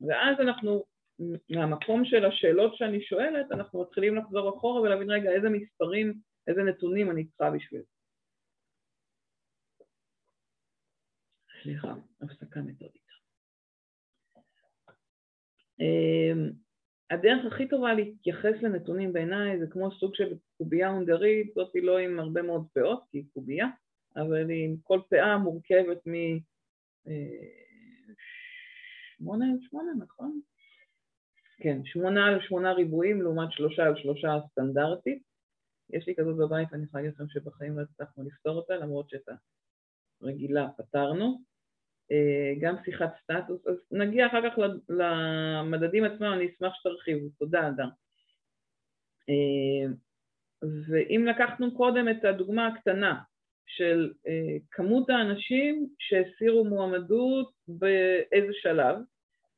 ואז אנחנו מהמקום של השאלות שאני שואלת אנחנו מתחילים לחזור אחורה ולהבין רגע איזה מספרים, איזה נתונים אני צריכה בשביל זה סליחה, הפסקה מתודית. אמ, הדרך הכי טובה להתייחס לנתונים בעיניי זה כמו סוג של קובייה הונגרית, זאתי לא עם הרבה מאוד פאות, כי היא קובייה, אבל היא עם כל פאה מורכבת מ... אה, שמונה שמונה, נכון? כן, שמונה על שמונה ריבועים לעומת שלושה על שלושה סטנדרטית. יש לי כזאת בבית, אני יכולה להגיד לכם שבחיים לא הצלחנו לפתור אותה, למרות שאת הרגילה פתרנו. אה, גם שיחת סטטוס, אז נגיע אחר כך למדדים עצמם, אני אשמח שתרחיבו, תודה אדם. אה, ואם לקחנו קודם את הדוגמה הקטנה של אה, כמות האנשים שהסירו מועמדות באיזה שלב,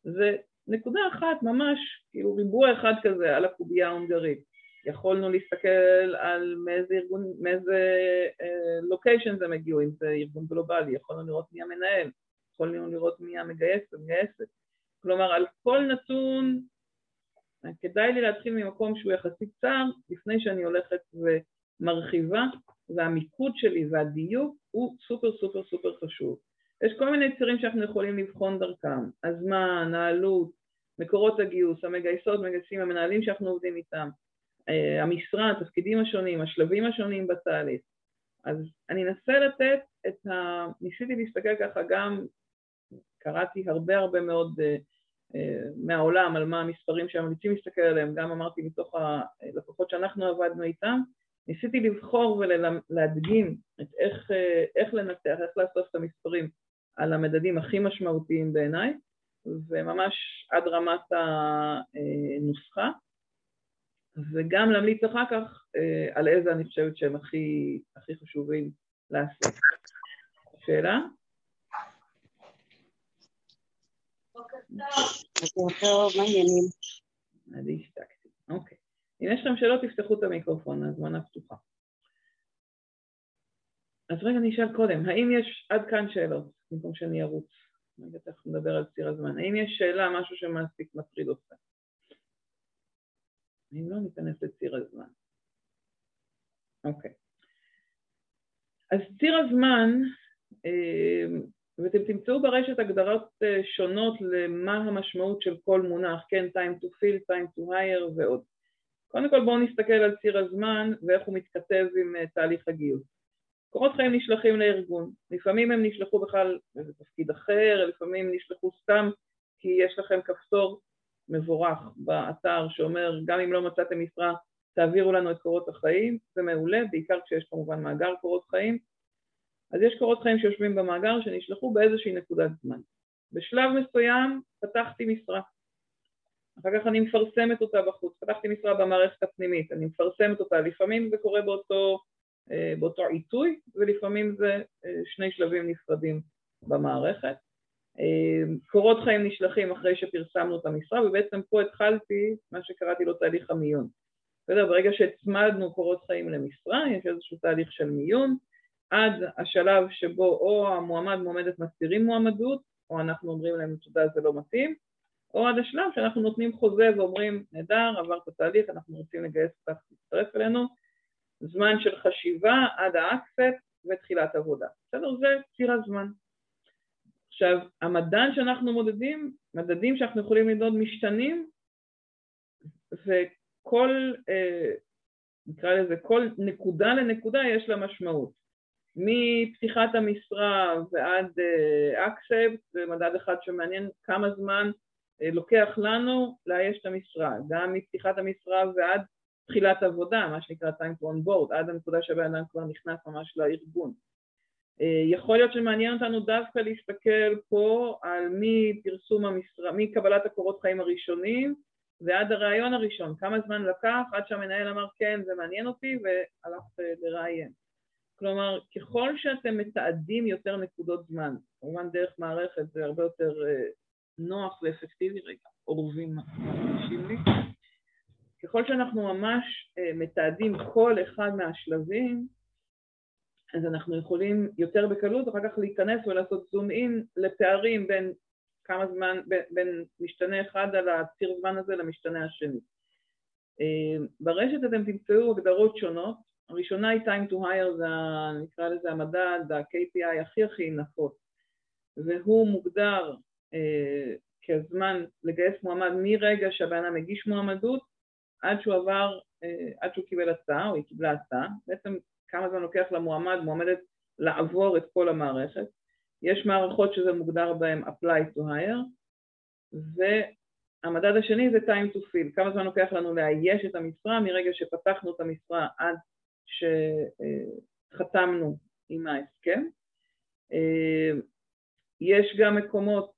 זה נקודה אחת ממש, כאילו ריבוע אחד כזה על הקובייה ההונגרית. יכולנו להסתכל על מאיזה ארגון, מאיזה לוקיישן הם הגיעו, אם זה ארגון גלובלי, יכולנו לראות מי המנהל, יכולנו לראות מי המגייס ומגייסת. כלומר, על כל נתון כדאי לי להתחיל ממקום שהוא יחסית צר לפני שאני הולכת ומרחיבה, והמיקוד שלי והדיוק הוא סופר סופר סופר חשוב. יש כל מיני צירים שאנחנו יכולים לבחון דרכם, הזמן, העלות, מקורות הגיוס, המגייסות, מגייסים, המנהלים שאנחנו עובדים איתם, אה, המשרה, התפקידים השונים, השלבים השונים בתהליך. אז אני אנסה לתת את ה... ניסיתי להסתכל ככה גם קראתי הרבה הרבה מאוד uh, uh, מהעולם על מה המספרים שהמליצים להסתכל עליהם, גם אמרתי מתוך הלקוחות שאנחנו עבדנו איתם, ניסיתי לבחור ולהדגים את איך, איך לנתח, איך לאסוף את המספרים על המדדים הכי משמעותיים בעיניי, וממש עד רמת הנוסחה, וגם להמליץ אחר כך uh, על איזה אני חושבת שהם הכי, הכי חשובים לעשות. שאלה? בוקר טוב, מה העניינים? אני השתקתי, אוקיי. אם יש לכם שאלות, תפתחו את המיקרופון, הזמנה פתוחה. אז רגע אני אשאל קודם, האם יש עד כאן שאלות, במקום שאני ארוץ? רגע תכף נדבר על ציר הזמן. האם יש שאלה, משהו שמעסיק מטריד אותך? אם לא, ניכנס לציר הזמן. אוקיי. אז ציר הזמן, אה, ואתם תמצאו ברשת הגדרות אה, שונות למה המשמעות של כל מונח, כן, time to fill, time to hire ועוד. קודם כל בואו נסתכל על ציר הזמן ואיך הוא מתכתב עם אה, תהליך הגיוס. קורות חיים נשלחים לארגון, לפעמים הם נשלחו בכלל באיזה תפקיד אחר, לפעמים נשלחו סתם כי יש לכם כפתור מבורך באתר שאומר גם אם לא מצאתם משרה תעבירו לנו את קורות החיים, זה מעולה, בעיקר כשיש כמובן מאגר קורות חיים, אז יש קורות חיים שיושבים במאגר שנשלחו באיזושהי נקודת זמן. בשלב מסוים פתחתי משרה, אחר כך אני מפרסמת אותה בחוץ, פתחתי משרה במערכת הפנימית, אני מפרסמת אותה, לפעמים זה קורה באותו, באותו עיתוי ולפעמים זה אה, שני שלבים נפרדים במערכת. אה, קורות חיים נשלחים אחרי שפרסמנו את המשרה ובעצם פה התחלתי מה שקראתי לו תהליך המיון. בסדר? ברגע שהצמדנו קורות חיים למשרה, יש איזשהו תהליך של מיון, עד השלב שבו או המועמד מועמדת מסתירים מועמדות, או אנחנו אומרים להם תודה זה לא מתאים, או עד השלב שאנחנו נותנים חוזה ואומרים נהדר, עברת תהליך, אנחנו רוצים לגייס אותך להצטרף אלינו, זמן של חשיבה עד האקספט ותחילת עבודה. בסדר? זה ציר הזמן. עכשיו, המדד שאנחנו מודדים, מדדים שאנחנו יכולים למדוד משתנים, וכל, אה, נקרא לזה, כל נקודה לנקודה יש לה משמעות. מפתיחת המשרה ועד אקספט, אה, זה מדד אחד שמעניין כמה זמן אה, לוקח לנו לאייש את המשרה, גם מפתיחת המשרה ועד תחילת עבודה, מה שנקרא time to on board, עד הנקודה שהבן אדם כבר נכנס ממש לארגון. אה, יכול להיות שמעניין אותנו דווקא להסתכל פה על מפרסום המשרה, מקבלת הקורות חיים הראשונים ועד הרעיון הראשון, כמה זמן לקח עד שהמנהל אמר כן זה מעניין אותי והלך לראיין. כלומר, ככל שאתם מתעדים יותר נקודות זמן, כמובן דרך מערכת זה הרבה יותר אה, נוח ואפקטיבי, רגע, אורבים מרגישים לי, ככל שאנחנו ממש אה, מתעדים כל אחד מהשלבים, אז אנחנו יכולים יותר בקלות אחר כך להיכנס ולעשות זום אין לפערים בין כמה זמן, בין, בין משתנה אחד על הציר זמן הזה למשתנה השני. אה, ברשת אתם תמצאו הגדרות שונות, הראשונה היא time to hire, זה נקרא לזה המדד, ה-KPI הכי הכי נפוץ, והוא מוגדר אה, כזמן לגייס מועמד מרגע שהבן אדם מגיש מועמדות עד שהוא עבר, אה, עד שהוא קיבל הצעה או היא קיבלה הצעה, בעצם כמה זמן לוקח למועמד, מועמדת לעבור את כל המערכת. יש מערכות שזה מוגדר בהן apply to hire, והמדד השני זה time to fill, כמה זמן לוקח לנו לאייש את המשרה מרגע שפתחנו את המשרה עד שחתמנו עם ההסכם. אה, יש גם מקומות,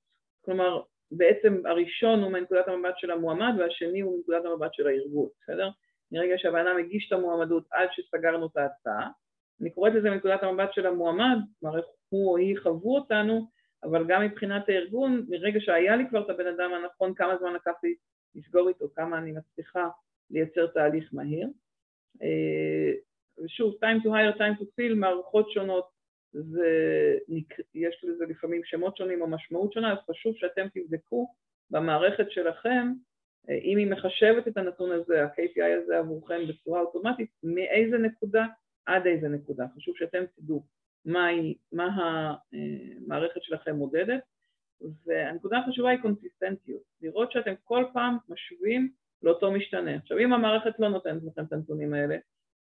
כלומר בעצם הראשון הוא מנקודת המבט של המועמד והשני הוא מנקודת המבט של הארגון, בסדר? מרגע שהבן אדם הגיש את המועמדות עד שסגרנו את ההצעה. אני קוראת לזה מנקודת המבט של המועמד, כלומר איך הוא או היא חוו אותנו, אבל גם מבחינת הארגון, מרגע שהיה לי כבר את הבן אדם הנכון, כמה זמן לקח לי לסגור איתו, כמה אני מצליחה לייצר תהליך מהיר. אה, ושוב, time to hire, time to fill, מערכות שונות, זה, יש לזה לפעמים שמות שונים או משמעות שונה, אז חשוב שאתם תבדקו במערכת שלכם, אה, אם היא מחשבת את הנתון הזה, ה-KPI הזה עבורכם בצורה אוטומטית, מאיזה נקודה עד איזה נקודה. חשוב שאתם תדעו מה, היא, מה המערכת שלכם מודדת, והנקודה החשובה היא קונסיסטנטיות, לראות שאתם כל פעם משווים לאותו משתנה. עכשיו, אם המערכת לא נותנת לכם את הנתונים האלה,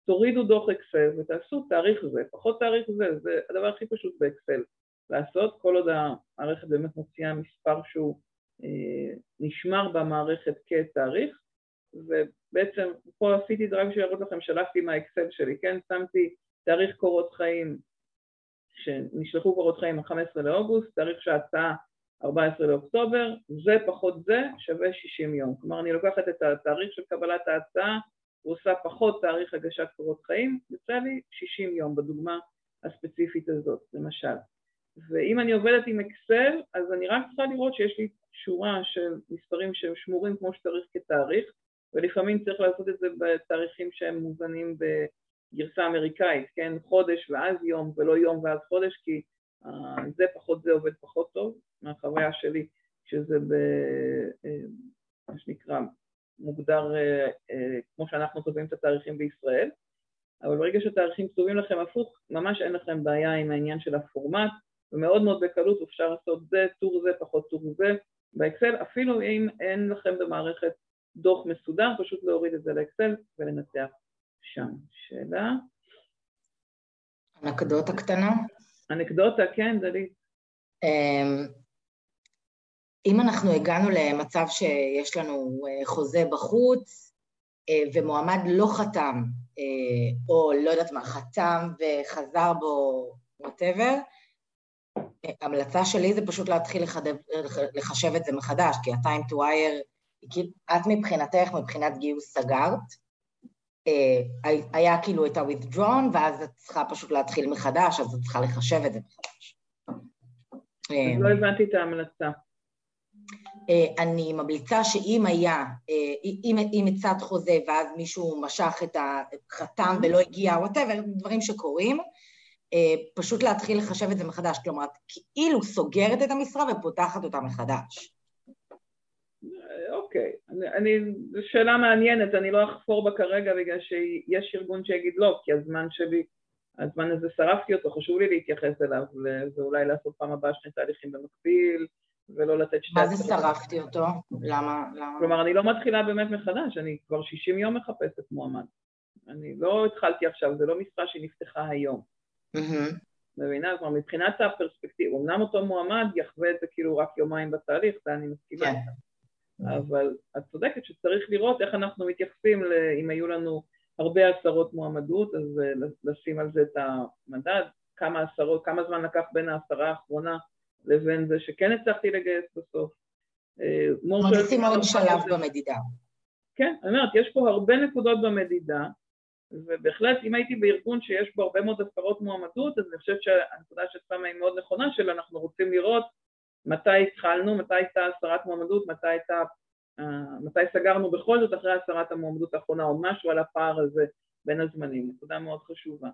תורידו דוח אקסל ותעשו תאריך זה, פחות תאריך זה, זה הדבר הכי פשוט באקסל לעשות, כל עוד המערכת באמת מוציאה מספר שהוא אה, נשמר במערכת כתאריך, ובעצם פה עשיתי בשביל להראות לכם, שלחתי מהאקסל שלי, כן, שמתי תאריך קורות חיים, שנשלחו קורות חיים ה-15 לאוגוסט, תאריך שההצעה 14 לאוקטובר, זה פחות זה שווה 60 יום. כלומר, אני לוקחת את התאריך של קבלת ההצעה, הוא עושה פחות תאריך הגשת קורות חיים, יוצא לי 60 יום בדוגמה הספציפית הזאת, למשל. ואם אני עובדת עם אקסל, אז אני רק צריכה לראות שיש לי שורה של מספרים ששמורים כמו שצריך כתאריך, ולפעמים צריך לעשות את זה בתאריכים שהם מובנים בגרסה אמריקאית, כן? חודש ואז יום ולא יום ואז חודש, כי uh, זה פחות זה עובד פחות טוב, מהחוויה שלי, שזה ב... uh, מה שנקרא מוגדר uh, uh, כמו שאנחנו כותבים את התאריכים בישראל, אבל ברגע שהתאריכים כתובים לכם הפוך, ממש אין לכם בעיה עם העניין של הפורמט, ומאוד מאוד בקלות אפשר לעשות זה, טור זה, פחות טור זה באקסל, אפילו אם אין לכם במערכת דוח מסודר, פשוט להוריד את זה לאקסל ולנתח שם. שאלה? אנקדוטה קטנה? אנקדוטה, כן, דלית. אמ, אם אנחנו הגענו למצב שיש לנו אה, חוזה בחוץ אה, ומועמד לא חתם, אה, או לא יודעת מה, חתם וחזר בו, whatever, המלצה שלי זה פשוט להתחיל לחדב, לחשב את זה מחדש, כי ה-time to hire, את מבחינתך, מבחינת גיוס סגרת, היה כאילו את ה-withdrawn, ואז את צריכה פשוט להתחיל מחדש, אז את צריכה לחשב את זה מחדש. לא הבנתי את ההמלצה. אה, אני ממליצה שאם היה, אה, אם, אם הצעת חוזה ואז מישהו משך את החתם ולא הגיע, וואטאבר, דברים שקורים, אה, פשוט להתחיל לחשב את זה מחדש, כלומר, את כאילו סוגרת את המשרה ופותחת אותה מחדש. אוקיי, אני, זו שאלה מעניינת, אני לא אחפור בה כרגע בגלל שיש ארגון שיגיד לא, כי הזמן שלי, הזמן הזה שרפתי אותו, חשוב לי להתייחס אליו, ואולי לעשות פעם הבאה שני תהליכים במקביל, ולא לתת שתי... מה זה שרפתי אותו? למה? למה? כלומר, אני לא מתחילה באמת מחדש, אני כבר 60 יום מחפשת מועמד. אני לא התחלתי עכשיו, זה לא משרה שנפתחה היום. מבינה? כלומר, מבחינת הפרספקטיבה, אמנם אותו מועמד יחווה את זה כאילו רק יומיים בתהליך, זה אני מסכימה כן. אבל את צודקת שצריך לראות איך אנחנו מתייחסים, אם היו לנו הרבה עשרות מועמדות, אז אה, לשים על זה את המדד, כמה עשרות, כמה זמן לקח בין העשרה האחרונה לבין זה שכן הצלחתי לגייס בסוף. אה, מרגישים עוד שלב במדידה. כן, אני אומרת, יש פה הרבה נקודות במדידה, ובהחלט אם הייתי בארגון שיש בו הרבה מאוד הפרות מועמדות, אז אני חושבת שהנקודה שאת שמה היא מאוד נכונה, שאנחנו רוצים לראות מתי התחלנו, מתי הייתה הסרת מועמדות, מתי הייתה, uh, מתי סגרנו בכל זאת אחרי הסרת המועמדות האחרונה, או משהו על הפער הזה בין הזמנים, נקודה מאוד חשובה.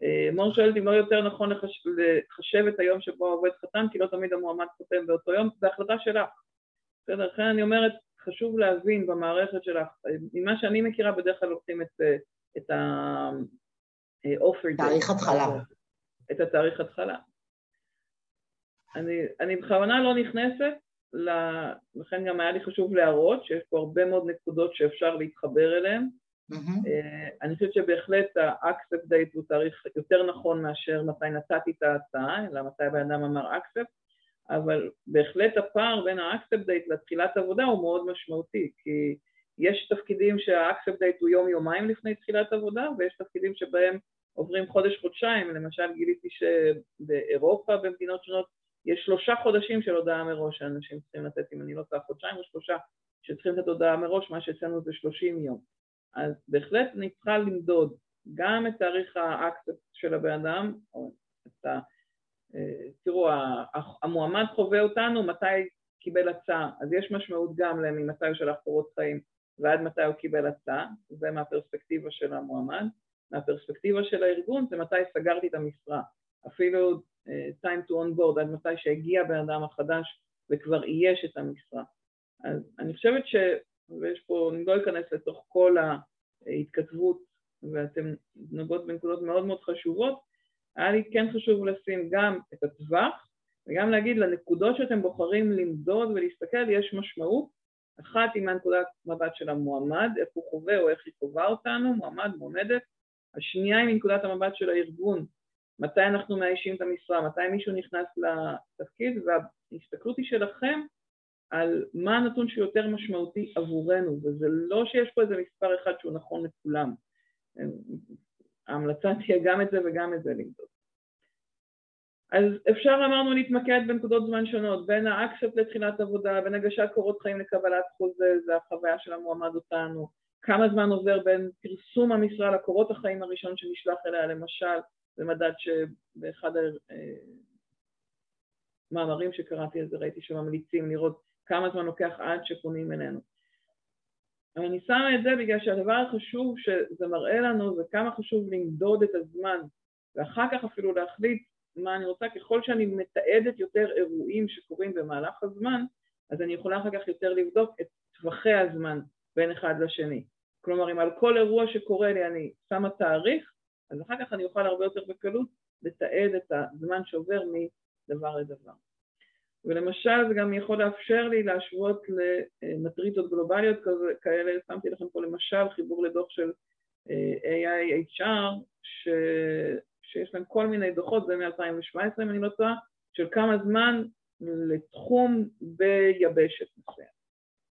Uh, מור שואלת אם לא יותר נכון לחש... לחשב את היום שבו העובד חתם, כי לא תמיד המועמד חותם באותו יום, זו החלטה שלך. בסדר, לכן אני אומרת, חשוב להבין במערכת שלך, ממה שאני מכירה בדרך כלל לוקחים את, את ה-offer תאריך התחלה. את התאריך התחלה. אני, אני בכוונה לא נכנסת, לכן גם היה לי חשוב להראות שיש פה הרבה מאוד נקודות שאפשר להתחבר אליהן. Mm-hmm. אני חושבת שבהחלט ה-accept date הוא תאריך יותר נכון מאשר מתי נתתי את ההצעה, אלא מתי הבן אדם אמר accept. אבל בהחלט הפער בין ה-accept date לתחילת עבודה הוא מאוד משמעותי, כי יש תפקידים שה-accept date הוא יום-יומיים לפני תחילת עבודה, ויש תפקידים שבהם עוברים חודש-חודשיים, למשל גיליתי שבאירופה, במדינות שונות, יש שלושה חודשים של הודעה מראש שאנשים צריכים לתת, אם אני לא טועה, חודשיים או שלושה שצריכים לתת הודעה מראש, מה שאצלנו זה 30 יום. אז בהחלט אני צריכה למדוד גם את תאריך ה-accept של הבן אדם, את ה... תראו, המועמד חווה אותנו מתי קיבל הצעה, אז יש משמעות גם ממתי הוא שלח קורות חיים ועד מתי הוא קיבל הצעה, זה מהפרספקטיבה של המועמד. מהפרספקטיבה של הארגון זה מתי סגרתי את המשרה, אפילו uh, time to on board, עד מתי שהגיע בן אדם החדש וכבר אייש את המשרה. אז אני חושבת ש... ויש פה, אני לא אכנס לתוך כל ההתכתבות, ואתם נוגעות בנקודות מאוד מאוד חשובות, היה לי כן חשוב לשים גם את הטווח וגם להגיד לנקודות שאתם בוחרים למדוד ולהסתכל יש משמעות אחת היא מהנקודת מבט של המועמד, איך הוא חווה או איך היא חווה אותנו, מועמד, מועמדת, השנייה היא מנקודת המבט של הארגון, מתי אנחנו מאיישים את המשרה, מתי מישהו נכנס לתפקיד, וההסתכלות היא שלכם על מה הנתון שיותר משמעותי עבורנו, וזה לא שיש פה איזה מספר אחד שהוא נכון לכולם. ההמלצה תהיה גם את זה וגם את זה למדוד. אז אפשר אמרנו להתמקד בנקודות זמן שונות, בין האקספט לתחילת עבודה, בין הגשת קורות חיים לקבלת חוזה, זה החוויה של המועמד אותנו, כמה זמן עובר בין פרסום המשרה לקורות החיים הראשון שנשלח אליה, למשל, זה מדד שבאחד המאמרים שקראתי על זה ראיתי שממליצים לראות כמה זמן לוקח עד שפונים אלינו. אבל אני שמה את זה בגלל שהדבר החשוב שזה מראה לנו זה כמה חשוב למדוד את הזמן ואחר כך אפילו להחליט מה אני רוצה, ככל שאני מתעדת יותר אירועים שקורים במהלך הזמן, אז אני יכולה אחר כך יותר לבדוק את טווחי הזמן בין אחד לשני. כלומר, אם על כל אירוע שקורה לי אני שמה תאריך, אז אחר כך אני אוכל הרבה יותר בקלות לתעד את הזמן שעובר מדבר לדבר. ולמשל זה גם יכול לאפשר לי להשוות למטריצות גלובליות כאלה, שמתי לכם פה למשל חיבור לדוח של אה, AIHR, ש... שיש להם כל מיני דוחות, זה מ-2017 אם אני לא טועה, של כמה זמן לתחום ביבשת מסוים.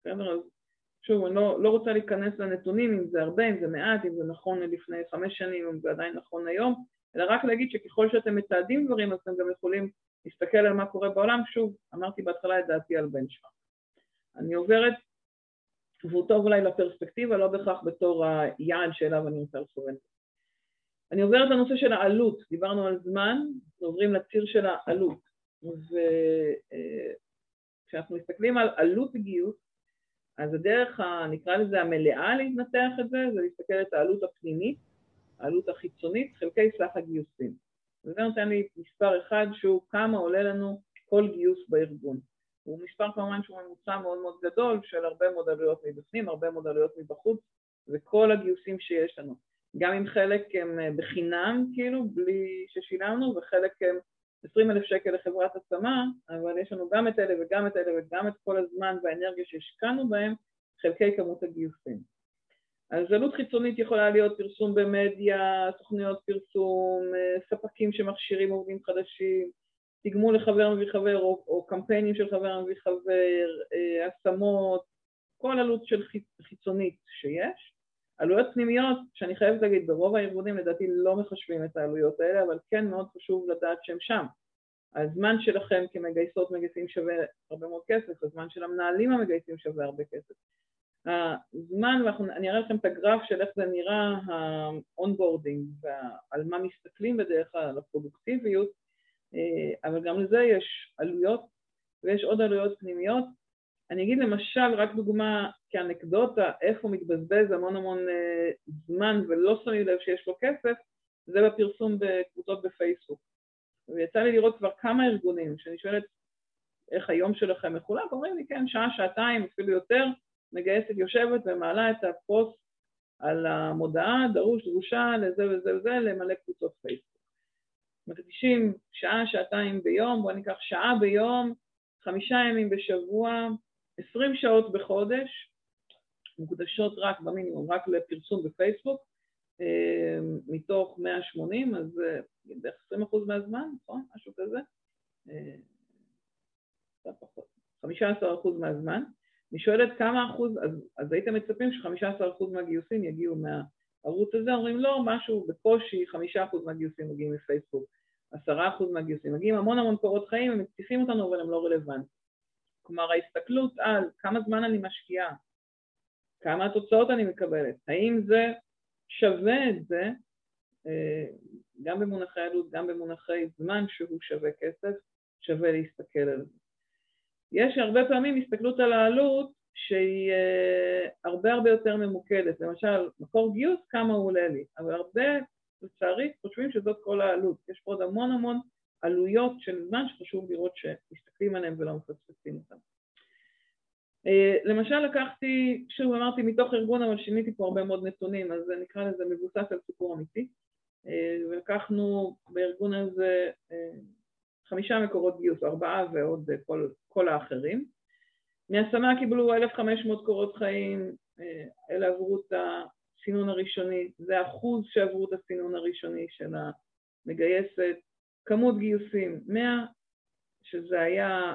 בסדר? אז שוב, אני לא, לא רוצה להיכנס לנתונים, אם זה הרבה, אם זה מעט, אם זה נכון לפני חמש שנים, אם זה עדיין נכון היום, אלא רק להגיד שככל שאתם מתעדים דברים, אז אתם גם יכולים להסתכל על מה קורה בעולם, שוב, אמרתי בהתחלה את דעתי על בנצ'מארק. אני עוברת, והוא טוב אולי לפרספקטיבה, לא בהכרח בתור היעד שאליו אני רוצה לכוון. אני עוברת לנושא של העלות, דיברנו על זמן, עוברים לציר של העלות. וכשאנחנו מסתכלים על עלות גיוס, אז הדרך, נקרא לזה המלאה להתנתח את זה, זה להסתכל את העלות הפנימית, העלות החיצונית, חלקי סך הגיוסים. וזה נותן לי מספר אחד שהוא כמה עולה לנו כל גיוס בארגון. הוא מספר כמובן שהוא ממוצע מאוד מאוד גדול של הרבה מאוד עלויות מבפנים, הרבה מאוד עלויות מבחוץ, וכל הגיוסים שיש לנו. גם אם חלק הם אה, בחינם, כאילו, בלי ששילמנו, וחלק הם 20 אלף שקל לחברת השמה, אבל יש לנו גם את אלה וגם את אלה וגם את כל הזמן והאנרגיה שהשקענו בהם, חלקי כמות הגיוסים. אז עלות חיצונית יכולה להיות פרסום במדיה, תוכניות פרסום, אה, ספקים שמכשירים עובדים חדשים, תגמול לחבר מביא חבר או, או קמפיינים של חבר מביא חבר, אה, השמות, כל עלות של חיצונית שיש. עלויות פנימיות, שאני חייבת להגיד, ברוב הארגונים לדעתי לא מחשבים את העלויות האלה, אבל כן מאוד חשוב לדעת שהם שם. הזמן שלכם כמגייסות מגייסים שווה הרבה מאוד כסף, הזמן של המנהלים המגייסים שווה הרבה כסף. הזמן, ואני אראה לכם את הגרף של איך זה נראה, ה onboarding, ועל מה מסתכלים בדרך כלל, על הפרודוקטיביות, אה, אבל גם לזה יש עלויות, ויש עוד עלויות פנימיות. אני אגיד למשל, רק דוגמה כאנקדוטה, איך הוא מתבזבז המון המון אה, זמן ולא שמים לב שיש לו כסף, זה בפרסום בקבוצות בפייסבוק. ויצא לי לראות כבר כמה ארגונים, שאני שואלת איך היום שלכם מחולק, אומרים לי כן, שעה, שעתיים, אפילו יותר, מגייסת יושבת ומעלה את הפוסט על המודעה, דרוש, דרושה, לזה וזה וזה, למלא קבוצות פייסבוק. מקדישים שעה, שעתיים ביום, בואו ניקח שעה ביום, חמישה ימים בשבוע, עשרים שעות בחודש, מוקדשות רק במינימום, רק לפרסום בפייסבוק, אה, מתוך 180, אז אה, בערך 20 אחוז מהזמן, נכון? משהו כזה. אה, קצת פחות. 15 אחוז מהזמן. אני שואלת כמה אחוז, אז, אז הייתם מצפים ש-15 אחוז מהגיוסים יגיעו מהערוץ הזה, אומרים לא, משהו בקושי, 5 אחוז מהגיוסים מגיעים מפייסבוק, 10 אחוז מהגיוסים, מגיעים המון המון קורות חיים, הם מציפים אותנו אבל הם לא רלוונטיים. כלומר ההסתכלות על כמה זמן אני משקיעה, כמה התוצאות אני מקבלת, האם זה שווה את זה, אה, גם במונחי עלות, גם במונחי זמן שהוא שווה כסף, שווה להסתכל על זה. יש הרבה פעמים הסתכלות על העלות שהיא uh, הרבה הרבה יותר ממוקדת, למשל מקור גיוס כמה הוא עולה לי, אבל הרבה לצערי חושבים שזאת כל העלות, יש פה עוד המון המון עלויות של זמן שחשוב לראות שמסתכלים עליהן ולא מפספסים אותן. Uh, למשל לקחתי, שוב אמרתי מתוך ארגון אבל שיניתי פה הרבה מאוד נתונים אז נקרא לזה מבוסס על סיפור אמיתי. uh, ולקחנו בארגון הזה חמישה מקורות גיוס, ארבעה ועוד כל, כל האחרים. מהשמה קיבלו 1,500 קורות חיים, אה, אלה עברו את הסינון הראשוני, זה אחוז שעברו את הסינון הראשוני של המגייסת, כמות גיוסים 100, שזה היה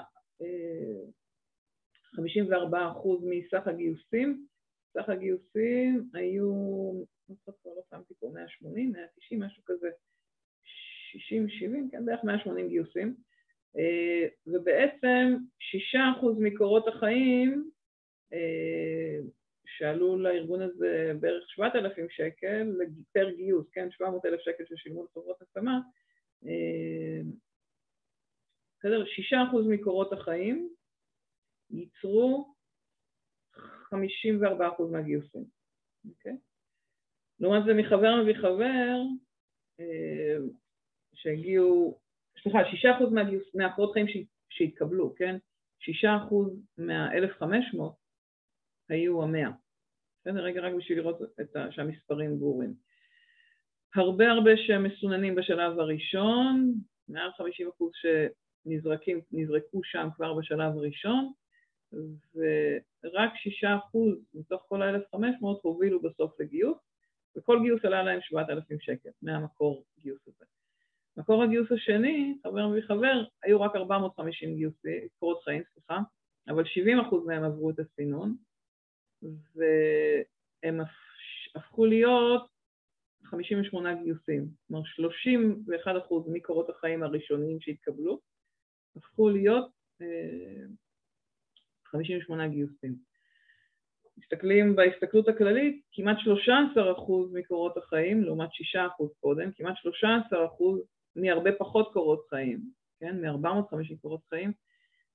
54 אה, אחוז מסך הגיוסים, סך הגיוסים היו, לא זוכרת, לא שמתי פה 180, 190, משהו כזה, 60, 70, כן, בערך 180 גיוסים, אה, ובעצם 6% מקורות החיים אה, שעלו לארגון הזה בערך 7,000 שקל פר גיוס, כן, 700,000 שקל ששילמו לחברות השמה, אה, בסדר? 6% מקורות החיים ייצרו 54% מהגיוסים, אוקיי? לעומת זה מחבר מביא חבר, שהגיעו, סליחה, שישה אחוז מהקורות חיים שהתקבלו, כן? שישה אחוז מה-1,500 היו המאה. בסדר? רגע, רק בשביל לראות את ה, שהמספרים ברורים. הרבה הרבה שהם מסוננים בשלב הראשון, מעל 50 אחוז שנזרקו שם כבר בשלב הראשון, ורק 6 אחוז מתוך כל ה-1,500 הובילו בסוף לגיוס, וכל גיוס עלה להם 7,000 שקל מהמקור גיוס הזה. מקור הגיוס השני, חבר מביא חבר, היו רק 450 גיוסי, קורות חיים, סליחה, אבל 70% מהם עברו את הסינון, והם הפכו להיות 58 גיוסים. כלומר, 31% מקורות החיים הראשונים שהתקבלו, הפכו להיות 58 גיוסים. מסתכלים בהסתכלות הכללית, כמעט 13% מקורות החיים, לעומת 6% קודם, כמעט 13% מהרבה פחות קורות חיים, כן, מ-450 קורות חיים,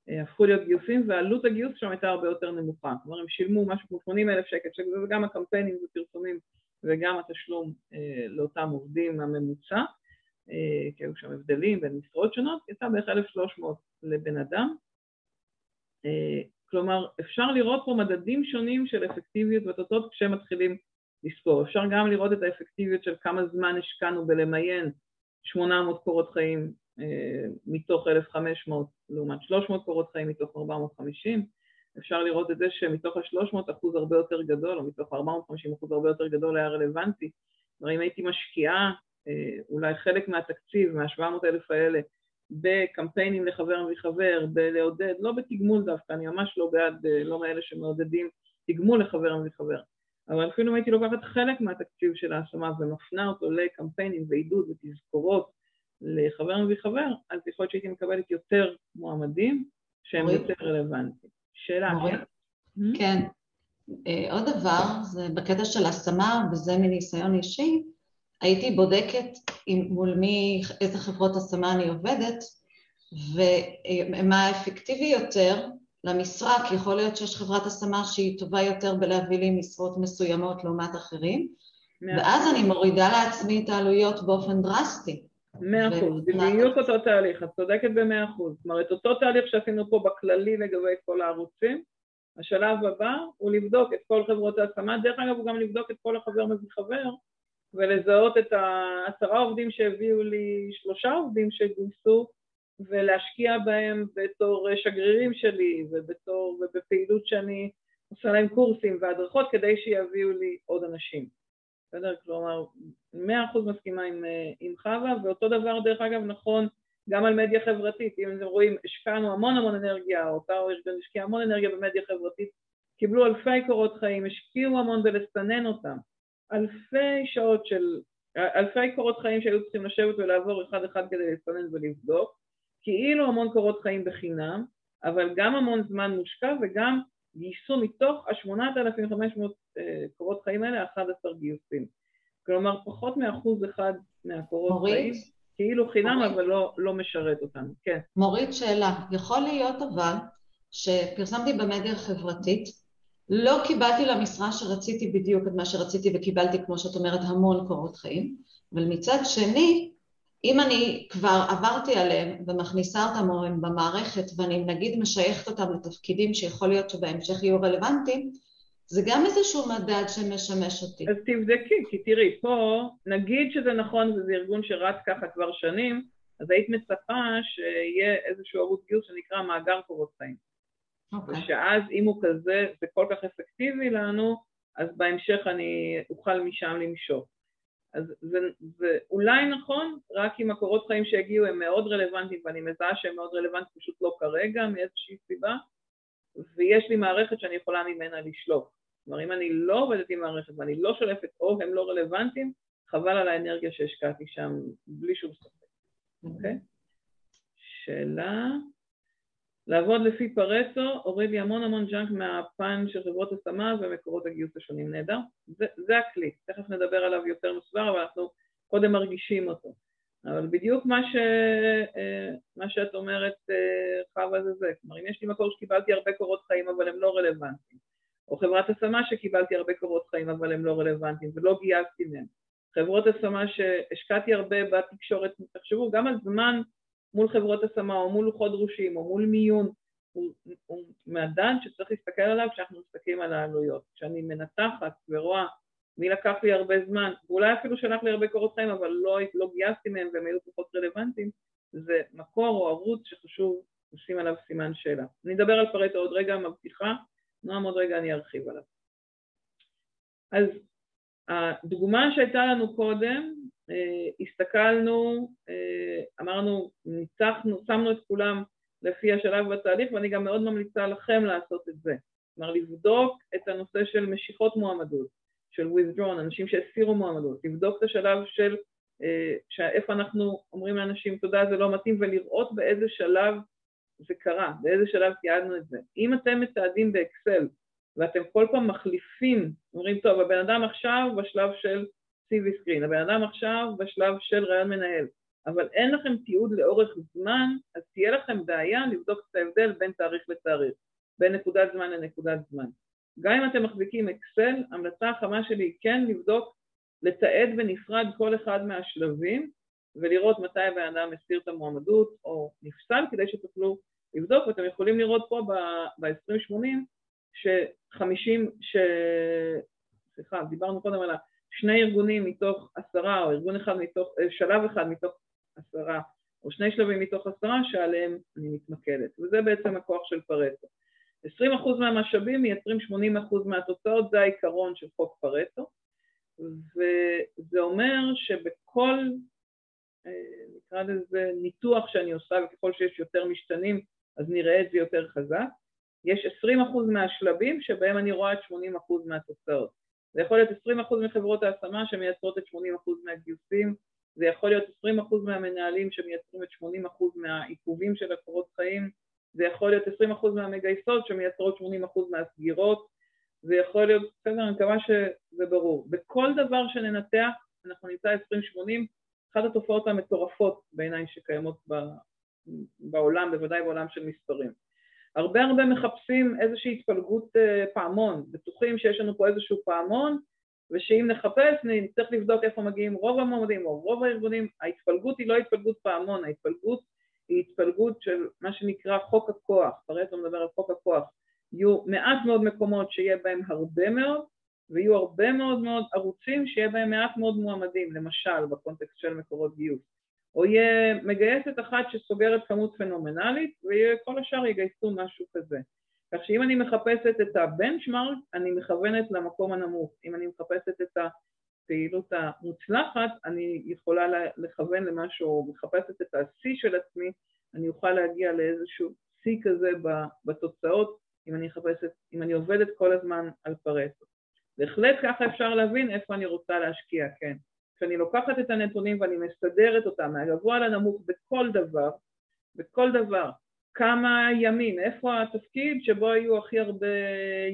אה, הפכו להיות גיוסים, ועלות הגיוס שם הייתה הרבה יותר נמוכה. כלומר, הם שילמו משהו כמו 80 אלף שקל, שזה גם הקמפיינים ופרסומים וגם התשלום אה, לאותם עובדים הממוצע, אה, כי היו שם הבדלים בין משרות שונות, יצא בערך 1,300 לבן אדם. אה, כלומר, אפשר לראות פה מדדים שונים של אפקטיביות ותוצאות כשמתחילים לספור. אפשר גם לראות את האפקטיביות של כמה זמן השקענו בלמיין 800 קורות חיים אה, מתוך 1,500 לעומת 300 קורות חיים מתוך 450. אפשר לראות את זה שמתוך ה-300 אחוז הרבה יותר גדול, או מתוך 450 אחוז הרבה יותר גדול היה רלוונטי. כלומר, אם הייתי משקיעה אה, אולי חלק מהתקציב, מה-700 אלף האלה, בקמפיינים לחבר מחבר, בלעודד, לא בתגמול דווקא, אני ממש לא בעד, אה, לא מאלה שמעודדים תגמול לחבר מחבר, אבל אפילו אם הייתי לוקחת חלק מהתקציב של ההשמה ומפנה אותו לקמפיינים ועידוד ותזכורות לחבר מביא חבר, אז יכול להיות שהייתי מקבלת יותר מועמדים שהם יותר רלוונטיים. שאלה. כן. אה, עוד דבר, זה בקטע של השמה, וזה מניסיון אישי, הייתי בודקת עם, מול מי, איזה חברות השמה אני עובדת, ומה האפקטיבי יותר למשרה, כי יכול להיות שיש חברת השמה שהיא טובה יותר בלהביא לי משרות מסוימות לעומת אחרים, ואז אני מורידה לעצמי את העלויות באופן דרסטי. מאה אחוז, בדיוק אותו תהליך, את צודקת במאה אחוז. זאת אומרת, אותו תהליך שעשינו פה בכללי לגבי כל הערוצים, השלב הבא הוא לבדוק את כל חברות ההשמה, דרך אגב הוא גם לבדוק את כל החבר מביא חבר ולזהות את העשרה עובדים שהביאו לי שלושה עובדים שגויסו ולהשקיע בהם בתור שגרירים שלי ובתור, ובפעילות שאני עושה להם קורסים והדרכות כדי שיביאו לי עוד אנשים. בסדר? כלומר, מאה אחוז מסכימה עם, עם חווה, ואותו דבר דרך אגב נכון גם על מדיה חברתית, אם אתם רואים, השקענו המון המון אנרגיה, אותה ארגון השקיע המון אנרגיה במדיה חברתית, קיבלו אלפי קורות חיים, השקיעו המון בלסנן אותם, אלפי שעות של, אלפי קורות חיים שהיו צריכים לשבת ולעבור אחד אחד כדי לסנן ולבדוק, כאילו המון קורות חיים בחינם, אבל גם המון זמן מושקע וגם גייסו מתוך ה-8,500 אה, קורות חיים האלה 11 גיוסים. כלומר, פחות מאחוז אחד מהקורות מורית? חיים, כאילו חינם, מורית? אבל לא, לא משרת אותנו. כן. מורית, שאלה. יכול להיות אבל שפרסמתי במדיה החברתית, לא קיבלתי למשרה שרציתי בדיוק את מה שרציתי וקיבלתי, כמו שאת אומרת, המון קורות חיים, אבל מצד שני, אם אני כבר עברתי עליהם ומכניסה אותם או הם במערכת ואני נגיד משייכת אותם לתפקידים שיכול להיות שבהמשך יהיו רלוונטיים, זה גם איזשהו מדד שמשמש אותי. אז תבדקי, כי תראי, פה, נגיד שזה נכון וזה ארגון שרץ ככה כבר שנים, אז היית מצפה שיהיה איזשהו ערוץ גיוס שנקרא מאגר קורות חיים. אוקיי. ושאז אם הוא כזה, זה כל כך אפקטיבי לנו, אז בהמשך אני אוכל משם למשוך. אז זה, זה אולי נכון, רק אם הקורות חיים שהגיעו הם מאוד רלוונטיים, ואני מזהה שהם מאוד רלוונטיים, פשוט לא כרגע, מאיזושהי סיבה, ויש לי מערכת שאני יכולה ממנה לשלוף. כלומר, אם אני לא עובדת עם מערכת ואני לא שולפת או הם לא רלוונטיים, חבל על האנרגיה שהשקעתי שם, בלי שום ספק, אוקיי? שאלה, לעבוד לפי פרטו הוריד לי המון המון junk מהפן של חברות השמה ומקורות הגיוס השונים. נהדר? זה, זה הכלי, תכף נדבר עליו יותר מסודר, אבל אנחנו קודם מרגישים אותו. אבל בדיוק מה, ש, אה, מה שאת אומרת, אה, חווה, זה זה. כלומר, אם יש לי מקור שקיבלתי הרבה קורות חיים אבל הם לא רלוונטיים, או חברת השמה שקיבלתי הרבה קורות חיים אבל הם לא רלוונטיים ולא גייסתי מהם, חברות השמה שהשקעתי הרבה בתקשורת, תחשבו גם על זמן מול חברות השמה או מול לוחות דרושים או מול מיון, הוא, הוא מדד שצריך להסתכל עליו כשאנחנו מסתכלים על העלויות. כשאני מנתחת ורואה מי לקח לי הרבה זמן, ואולי אפילו שלח לי הרבה קורות חיים אבל לא, לא גייסתי מהם והם היו פחות רלוונטיים, זה מקור או ערוץ שחשוב לשים עליו סימן שאלה. אני אדבר על פרטו עוד רגע, מבטיחה, נועם עוד רגע אני ארחיב עליו. אז הדוגמה שהייתה לנו קודם, הסתכלנו, אה, אמרנו, ניצחנו, שמנו את כולם לפי השלב בתהליך ואני גם מאוד ממליצה לכם לעשות את זה. כלומר, לבדוק את הנושא של משיכות מועמדות, של withdrawn, אנשים שהסירו מועמדות, לבדוק את השלב של אה, איפה אנחנו אומרים לאנשים תודה זה לא מתאים ולראות באיזה שלב זה קרה, באיזה שלב תיעדנו את זה. אם אתם מתעדים באקסל ואתם כל פעם מחליפים, אומרים טוב, הבן אדם עכשיו בשלב של CV screen, הבן אדם עכשיו בשלב של רעיון מנהל, אבל אין לכם תיעוד לאורך זמן, אז תהיה לכם בעיה לבדוק את ההבדל בין תאריך לתאריך, בין נקודת זמן לנקודת זמן. גם אם אתם מחזיקים אקסל, המלצה החמה שלי היא כן לבדוק, לתעד בנפרד כל אחד מהשלבים ולראות מתי הבן אדם הסיר את המועמדות או נפסל כדי שתוכלו לבדוק, ואתם יכולים לראות פה ב-2080 ש-50, ש... סליחה, דיברנו קודם על שני ארגונים מתוך עשרה, או ארגון אחד מתוך, אה, שלב אחד מתוך עשרה, או שני שלבים מתוך עשרה שעליהם אני מתמקדת, וזה בעצם הכוח של פרטו. 20% מהמשאבים מייצרים 80% מהתוצאות, זה העיקרון של חוק פרטו, וזה אומר שבכל, אה, נקרא לזה, ניתוח שאני עושה, וככל שיש יותר משתנים, אז נראה את זה יותר חזק. יש 20% מהשלבים שבהם אני רואה את 80% מהתוצאות. זה יכול להיות 20% מחברות ההשמה שמייצרות את 80% מהגיוסים, זה יכול להיות 20% מהמנהלים שמייצרים את 80% מהעיכובים של הקורות חיים, זה יכול להיות 20% מהמגייסות שמייצרות 80% מהסגירות, זה יכול להיות, בסדר, אני מקווה שזה ברור. בכל דבר שננתח, אנחנו נמצא 2080, אחת התופעות המטורפות בעיניי שקיימות בעולם, בוודאי בעולם של מספרים. הרבה הרבה מחפשים איזושהי התפלגות אה, פעמון, בטוחים שיש לנו פה איזשהו פעמון, ושאם נחפש נצטרך לבדוק איפה מגיעים רוב המועמדים או רוב הארגונים, ההתפלגות היא לא התפלגות פעמון, ההתפלגות היא התפלגות של מה שנקרא חוק הכוח, פרטו מדבר על חוק הכוח, יהיו מעט מאוד מקומות שיהיה בהם הרבה מאוד, ויהיו הרבה מאוד מאוד ערוצים שיהיה בהם מעט מאוד מועמדים, למשל בקונטקסט של מקורות גיוס. או יהיה מגייסת אחת שסוגרת כמות פנומנלית, וכל השאר יגייסו משהו כזה. כך שאם אני מחפשת את הבנצ'מארק, אני מכוונת למקום הנמוך. אם אני מחפשת את הפעילות המוצלחת, אני יכולה לכוון למשהו, מחפשת את השיא של עצמי, אני אוכל להגיע לאיזשהו שיא כזה בתוצאות, אם אני מחפשת, אם אני עובדת כל הזמן על פרטו. בהחלט ככה אפשר להבין איפה אני רוצה להשקיע, כן. כשאני לוקחת את הנתונים ואני מסדרת אותם מהגבוה לנמוך בכל דבר, בכל דבר, כמה ימים, איפה התפקיד שבו היו הכי הרבה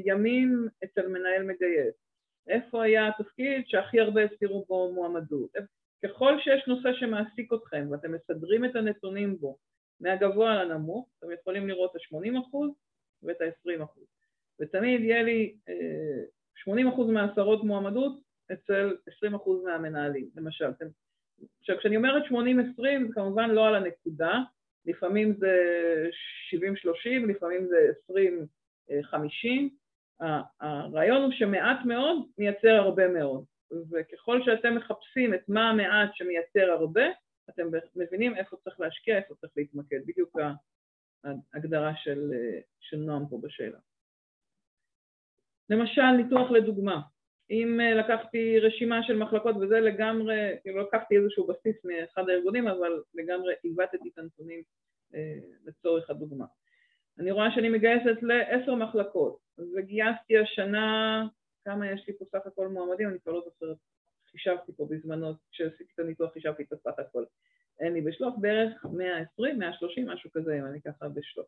ימים אצל מנהל מגייס, איפה היה התפקיד שהכי הרבה הסתירו בו מועמדות. ככל שיש נושא שמעסיק אתכם ואתם מסדרים את הנתונים בו מהגבוה לנמוך, אתם יכולים לראות את ה-80% ואת ה-20%. ותמיד יהיה לי 80% אה, מהעשרות מועמדות אצל 20% מהמנהלים, למשל. עכשיו, כשאני אומרת 80-20 זה כמובן לא על הנקודה, לפעמים זה 70-30, לפעמים זה 20-50. הרעיון הוא שמעט מאוד מייצר הרבה מאוד, וככל שאתם מחפשים את מה המעט שמייצר הרבה, אתם מבינים איפה צריך להשקיע, איפה צריך להתמקד, בדיוק ההגדרה של, של נועם פה בשאלה. למשל, ניתוח לדוגמה. אם אה, לקחתי רשימה של מחלקות, וזה לגמרי, כאילו לקחתי איזשהו בסיס מאחד הארגונים, אבל לגמרי עיוותתי את הנתונים אה, לצורך הדוגמה. אני רואה שאני מגייסת לעשר מחלקות, וגייסתי השנה, כמה יש לי פה סך הכל מועמדים, אני כבר לא זוכרת, חישבתי פה בזמנו, כשעשיתי את הניתוח חישבתי את הסך הכל. אין לי בשלוף בערך 120, 130, משהו כזה, אם אני ככה בשלוף.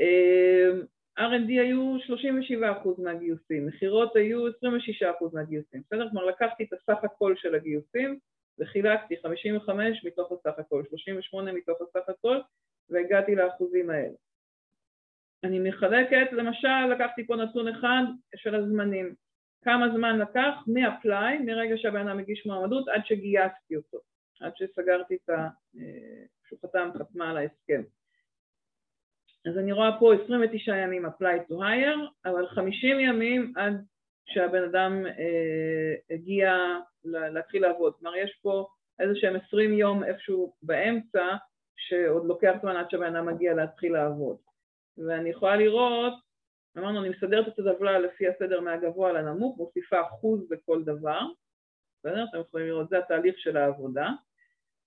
אה, R&D היו 37% מהגיוסים, מכירות היו 26% מהגיוסים, בסדר? כלומר לקחתי את הסך הכל של הגיוסים וחילקתי 55 מתוך הסך הכל, 38 מתוך הסך הכל והגעתי לאחוזים האלה. אני מחלקת, למשל לקחתי פה נתון אחד של הזמנים, כמה זמן לקח מ-apply, מרגע שהבן אדם הגיש מועמדות עד שגייסתי אותו, עד שסגרתי את ה... אה, שהוא חתם, חתמה על ההסכם. אז אני רואה פה 29 ימים apply to hire, אבל 50 ימים עד שהבן אדם אה, הגיע להתחיל לעבוד. כלומר, יש פה איזה שהם 20 יום איפשהו באמצע, שעוד לוקח זמן עד שהבן אדם מגיע להתחיל לעבוד. ואני יכולה לראות, אמרנו, אני מסדרת את הטבלה לפי הסדר מהגבוה לנמוך, מוסיפה אחוז בכל דבר, בסדר? אתם יכולים לראות, זה התהליך של העבודה.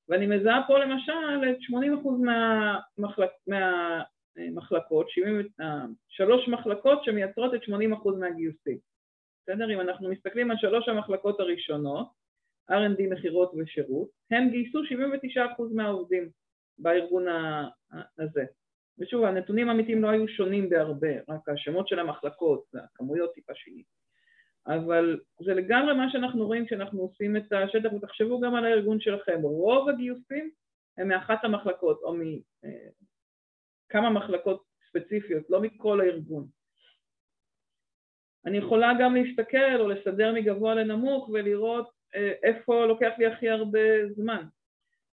ואני מזהה פה למשל את 80% מהמחלק, מה, מחלקות, 70, אה, שלוש מחלקות שמייצרות את 80% מהגיוסים. בסדר? אם אנחנו מסתכלים על שלוש המחלקות הראשונות, R&D, מכירות ושירות, הם גייסו 79% מהעובדים בארגון הזה. ושוב, הנתונים האמיתיים לא היו שונים בהרבה, רק השמות של המחלקות, הכמויות טיפה שינית. אבל זה לגמרי מה שאנחנו רואים כשאנחנו עושים את השטח, ותחשבו גם על הארגון שלכם. רוב הגיוסים הם מאחת המחלקות, או כמה מחלקות ספציפיות, לא מכל הארגון. אני יכולה גם להסתכל או לסדר מגבוה לנמוך ולראות אה, איפה לוקח לי הכי הרבה זמן.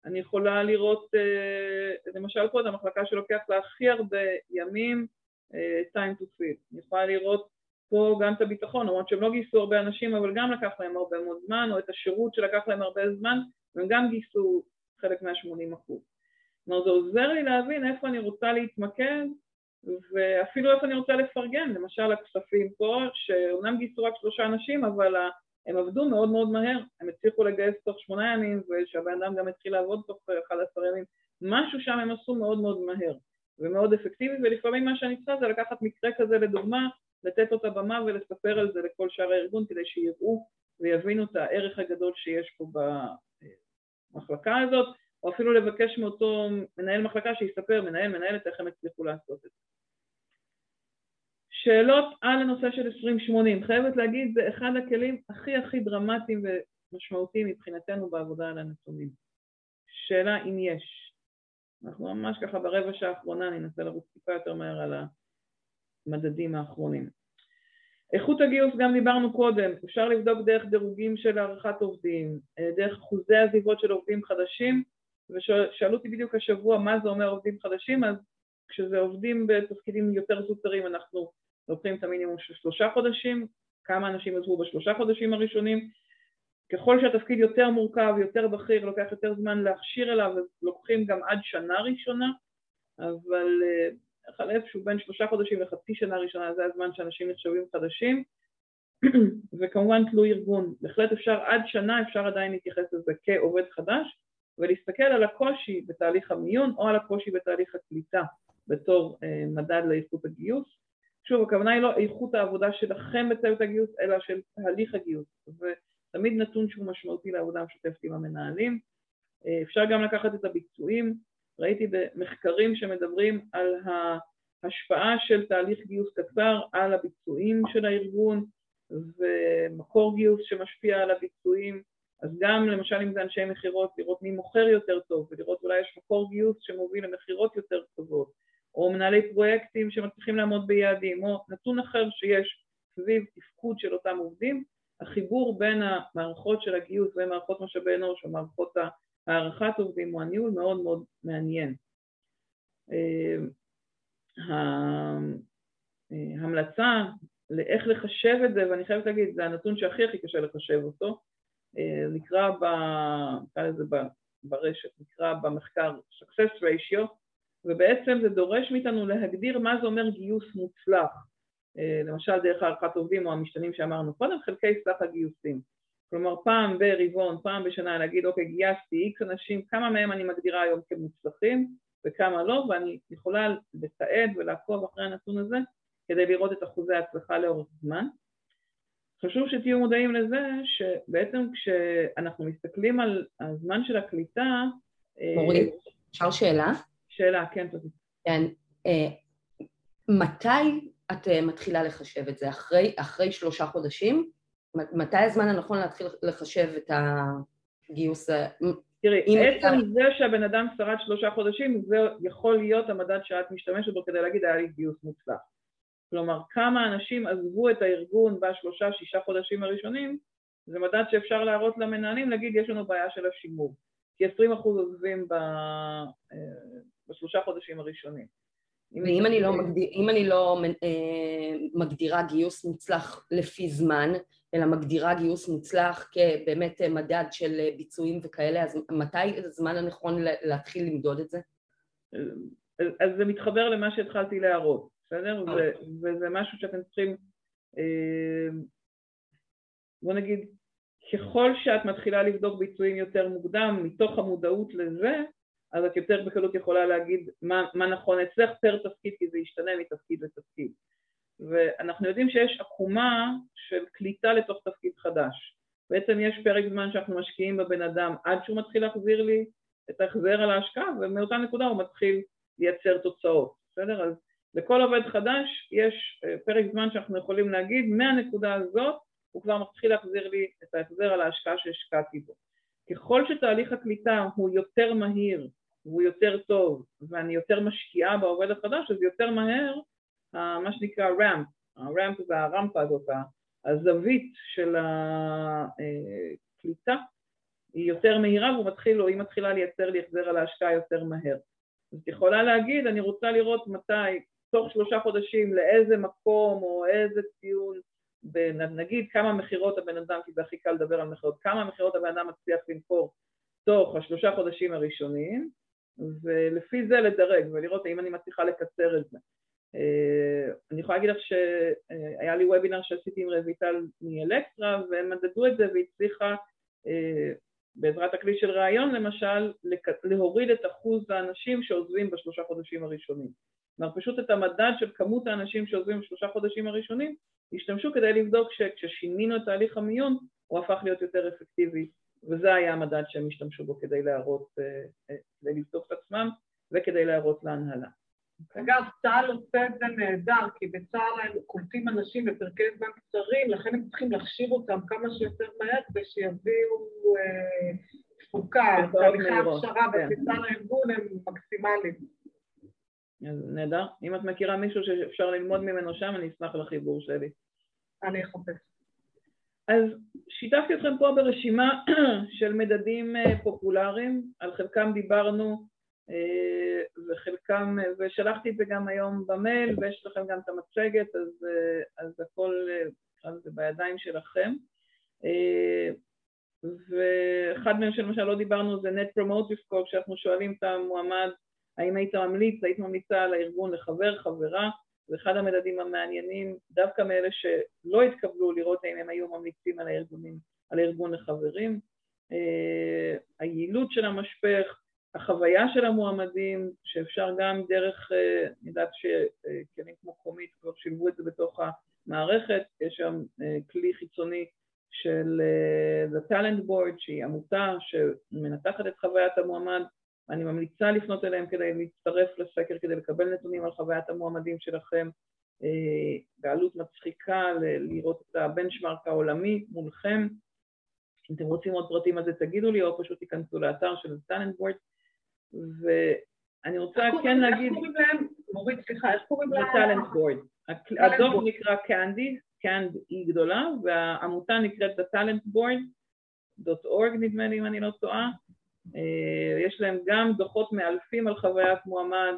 אני יכולה לראות, אה, למשל פה, את המחלקה שלוקח לה הכי הרבה ימים, אה, time to fill. אני יכולה לראות פה גם את הביטחון, למרות שהם לא גייסו הרבה אנשים, אבל גם לקח להם הרבה מאוד זמן, או את השירות שלקח להם הרבה זמן, והם גם גייסו חלק מה-80 אחוז. כלומר זה עוזר לי להבין איפה אני רוצה להתמקד ואפילו איפה אני רוצה לפרגן, למשל הכספים פה, שאומנם גייסו רק שלושה אנשים, אבל הם עבדו מאוד מאוד מהר, הם הצליחו לגייס תוך שמונה ימים, ושהבן אדם גם התחיל לעבוד תוך 11 ימים, משהו שם הם עשו מאוד מאוד מהר ומאוד אפקטיבי, ולפעמים מה שאני צריכה זה לקחת מקרה כזה לדוגמה, לתת אותה במה ולספר על זה לכל שאר הארגון כדי שיראו ויבינו את הערך הגדול שיש פה במחלקה הזאת, או אפילו לבקש מאותו מנהל מחלקה שיספר, מנהל, מנהלת, איך הם הצליחו לעשות את זה. שאלות על הנושא של 2080. חייבת להגיד, זה אחד הכלים הכי הכי דרמטיים ומשמעותיים מבחינתנו בעבודה על הנתונים. שאלה אם יש. אנחנו ממש ככה ברבע שעה האחרונה, אני אנסה לרוץ טיפה יותר מהר על המדדים האחרונים. איכות הגיוס גם דיברנו קודם, אפשר לבדוק דרך דירוגים של הערכת עובדים, אה, דרך אחוזי עזיבות של עובדים חדשים, ושאלו אותי בדיוק השבוע מה זה אומר עובדים חדשים, אז כשזה עובדים בתפקידים יותר זוטרים אנחנו לוקחים את המינימום של שלושה חודשים, כמה אנשים עזבו בשלושה חודשים הראשונים, ככל שהתפקיד יותר מורכב, יותר בכיר, לוקח יותר זמן להכשיר אליו, אז לוקחים גם עד שנה ראשונה, אבל אה, איפשהו בין שלושה חודשים לחצי שנה ראשונה זה הזמן שאנשים נחשבים חדשים, וכמובן תלוי ארגון. בהחלט אפשר עד שנה, אפשר עדיין להתייחס לזה כעובד חדש, ולהסתכל על הקושי בתהליך המיון או על הקושי בתהליך הקליטה בתור אה, מדד לאיכות הגיוס. שוב, הכוונה היא לא איכות העבודה שלכם בצוות הגיוס, אלא של תהליך הגיוס. ותמיד נתון שהוא משמעותי לעבודה המשותפת עם המנהלים. אה, אפשר גם לקחת את הביצועים. ראיתי במחקרים שמדברים על ההשפעה של תהליך גיוס קצר על הביצועים של הארגון ומקור גיוס שמשפיע על הביצועים. אז גם למשל אם זה אנשי מכירות, לראות מי מוכר יותר טוב ולראות אולי יש מקור גיוס שמוביל למכירות יותר טובות, או מנהלי פרויקטים שמצליחים לעמוד ביעדים, או נתון אחר שיש סביב תפקוד של אותם עובדים, החיבור בין המערכות של הגיוס ומערכות משאבי אנוש או מערכות הערכת עובדים או הניהול מאוד מאוד מעניין. אה, ההמלצה לאיך לחשב את זה, ואני חייבת להגיד, זה הנתון שהכי הכי קשה לחשב אותו, אה, נקרא, ב, נקרא לזה ברשת, נקרא במחקר success ratio, ובעצם זה דורש מאיתנו להגדיר מה זה אומר גיוס מוצלח, אה, למשל דרך הערכת עובדים או המשתנים שאמרנו קודם, חלקי סך הגיוסים. כלומר פעם ברבעון, פעם בשנה להגיד אוקיי גייסתי איקס אנשים, כמה מהם אני מגדירה היום כמוצלחים וכמה לא, ואני יכולה לתעד ולעקוב אחרי הנתון הזה כדי לראות את אחוזי ההצלחה לאורך זמן. חשוב שתהיו מודעים לזה שבעצם כשאנחנו מסתכלים על הזמן של הקליטה... מורי, אפשר שאלה? שאלה, כן, תודה. כן. אה, מתי את אה, מתחילה לחשב את זה? אחרי, אחרי שלושה חודשים? מתי הזמן הנכון להתחיל לחשב את הגיוס? תראי, עצם זה שהבן אדם שרד שלושה חודשים, זה יכול להיות המדד שאת משתמשת בו כדי להגיד היה לי גיוס מוצלח. כלומר, כמה אנשים עזבו את הארגון בשלושה, שישה חודשים הראשונים, זה מדד שאפשר להראות למנהלים, להגיד יש לנו בעיה של השימור. כי 20% עוזבים ב... אה, בשלושה חודשים הראשונים. ואם אני לא, מגדיר, אם אני לא אה, מגדירה גיוס מוצלח לפי זמן, אלא מגדירה גיוס מוצלח כבאמת מדד של ביצועים וכאלה, אז מתי הזמן הנכון להתחיל למדוד את זה? אז זה מתחבר למה שהתחלתי להראות. בסדר? Okay. אוקיי. וזה משהו שאתם צריכים, אה, בוא נגיד, ככל שאת מתחילה לבדוק ביצועים יותר מוקדם, מתוך המודעות לזה, אז את יותר בקלות יכולה להגיד מה, מה נכון אצלך פר תפקיד, כי זה ישתנה מתפקיד לתפקיד. ואנחנו יודעים שיש עקומה של קליטה לתוך תפקיד חדש. בעצם יש פרק זמן שאנחנו משקיעים בבן אדם עד שהוא מתחיל להחזיר לי את ההחזר על ההשקעה, ומאותה נקודה הוא מתחיל לייצר תוצאות, בסדר? אז לכל עובד חדש יש אה, פרק זמן שאנחנו יכולים להגיד, מהנקודה הזאת הוא כבר מתחיל להחזיר לי את ההחזר על ההשקעה שהשקעתי בו. ככל שתהליך הקליטה הוא יותר מהיר והוא יותר טוב ואני יותר משקיעה בעובד החדש, אז יותר מהר מה שנקרא רמפ, הרמפ זה הרמפה הזאת, הזווית של הקליטה היא יותר מהירה והוא מתחיל, או היא מתחילה לייצר לי החזר על ההשקעה יותר מהר. אז את יכולה להגיד, אני רוצה לראות מתי תוך שלושה חודשים לאיזה מקום או איזה ציון, נגיד כמה מכירות הבן אדם, כי זה הכי קל לדבר על מכירות, כמה מכירות הבן אדם מצליח למכור תוך השלושה חודשים הראשונים, ולפי זה לדרג ולראות האם אני מצליחה לקצר את זה. אה, אני יכולה להגיד לך שהיה לי וובינר שעשיתי עם רויטל מאלקטרה והם מדדו את זה והצליחה אה, בעזרת הכלי של ראיון למשל להוריד את אחוז האנשים שעוזבים בשלושה חודשים הראשונים. כלומר פשוט את המדד של כמות האנשים שעוזבים בשלושה חודשים הראשונים השתמשו כדי לבדוק שכששינינו את תהליך המיון הוא הפך להיות יותר אפקטיבי וזה היה המדד שהם השתמשו בו כדי להראות, אה, אה, כדי לבדוק את עצמם וכדי להראות להנהלה. אגב, צה"ל עושה את זה נהדר, כי בצה"ל הם קולטים אנשים בפרקי זמן קצרים, לכן הם צריכים להכשיר אותם כמה שיותר מהר כדי שיביאו אה, תפוקה, תהליכי הכשרה בכניסה לארגון הם מקסימליים. נהדר. אם את מכירה מישהו שאפשר ללמוד ממנו שם, אני אשמח לחיבור שלי. אני אחפש. אז שיתפתי אתכם פה ברשימה של מדדים אה, פופולריים, על חלקם דיברנו אה, וחלקם, ושלחתי את זה גם היום במייל, ויש לכם גם את המצגת, אז, אה, אז הכל, זה בידיים שלכם. ואחד מהם שלמשל לא דיברנו זה Net Promotive Score, כשאנחנו שואלים את המועמד האם היית ממליץ, היית ממליצה על הארגון לחבר, חברה, זה אחד המדדים המעניינים, דווקא מאלה שלא התקבלו לראות האם הם היו ממליצים על הארגונים, על הארגון לחברים. Uh, היעילות של המשפך, החוויה של המועמדים, שאפשר גם דרך, uh, אני יודעת שכלים כמו קומית כבר שילבו את זה בתוך המערכת, יש שם uh, כלי חיצוני של The Talent Board, שהיא עמותה שמנתחת את חוויית המועמד, אני ממליצה לפנות אליהם כדי להצטרף לסקר, כדי לקבל נתונים על חוויית המועמדים שלכם, אה, בעלות מצחיקה, לראות את הבנצ'מארק העולמי מולכם. אם אתם רוצים עוד פרטים על זה תגידו לי, או פשוט תיכנסו לאתר של טאלנטבורד. ואני רוצה כן להגיד... איך קוראים להם? מורית, סליחה, איך קוראים להם? Talentboard. הדוח נקרא קנדי, קנד היא גדולה, והעמותה נקראת talentboard.org נדמה לי אם אני לא טועה. אה, יש להם גם דוחות מאלפים על חוויית מועמד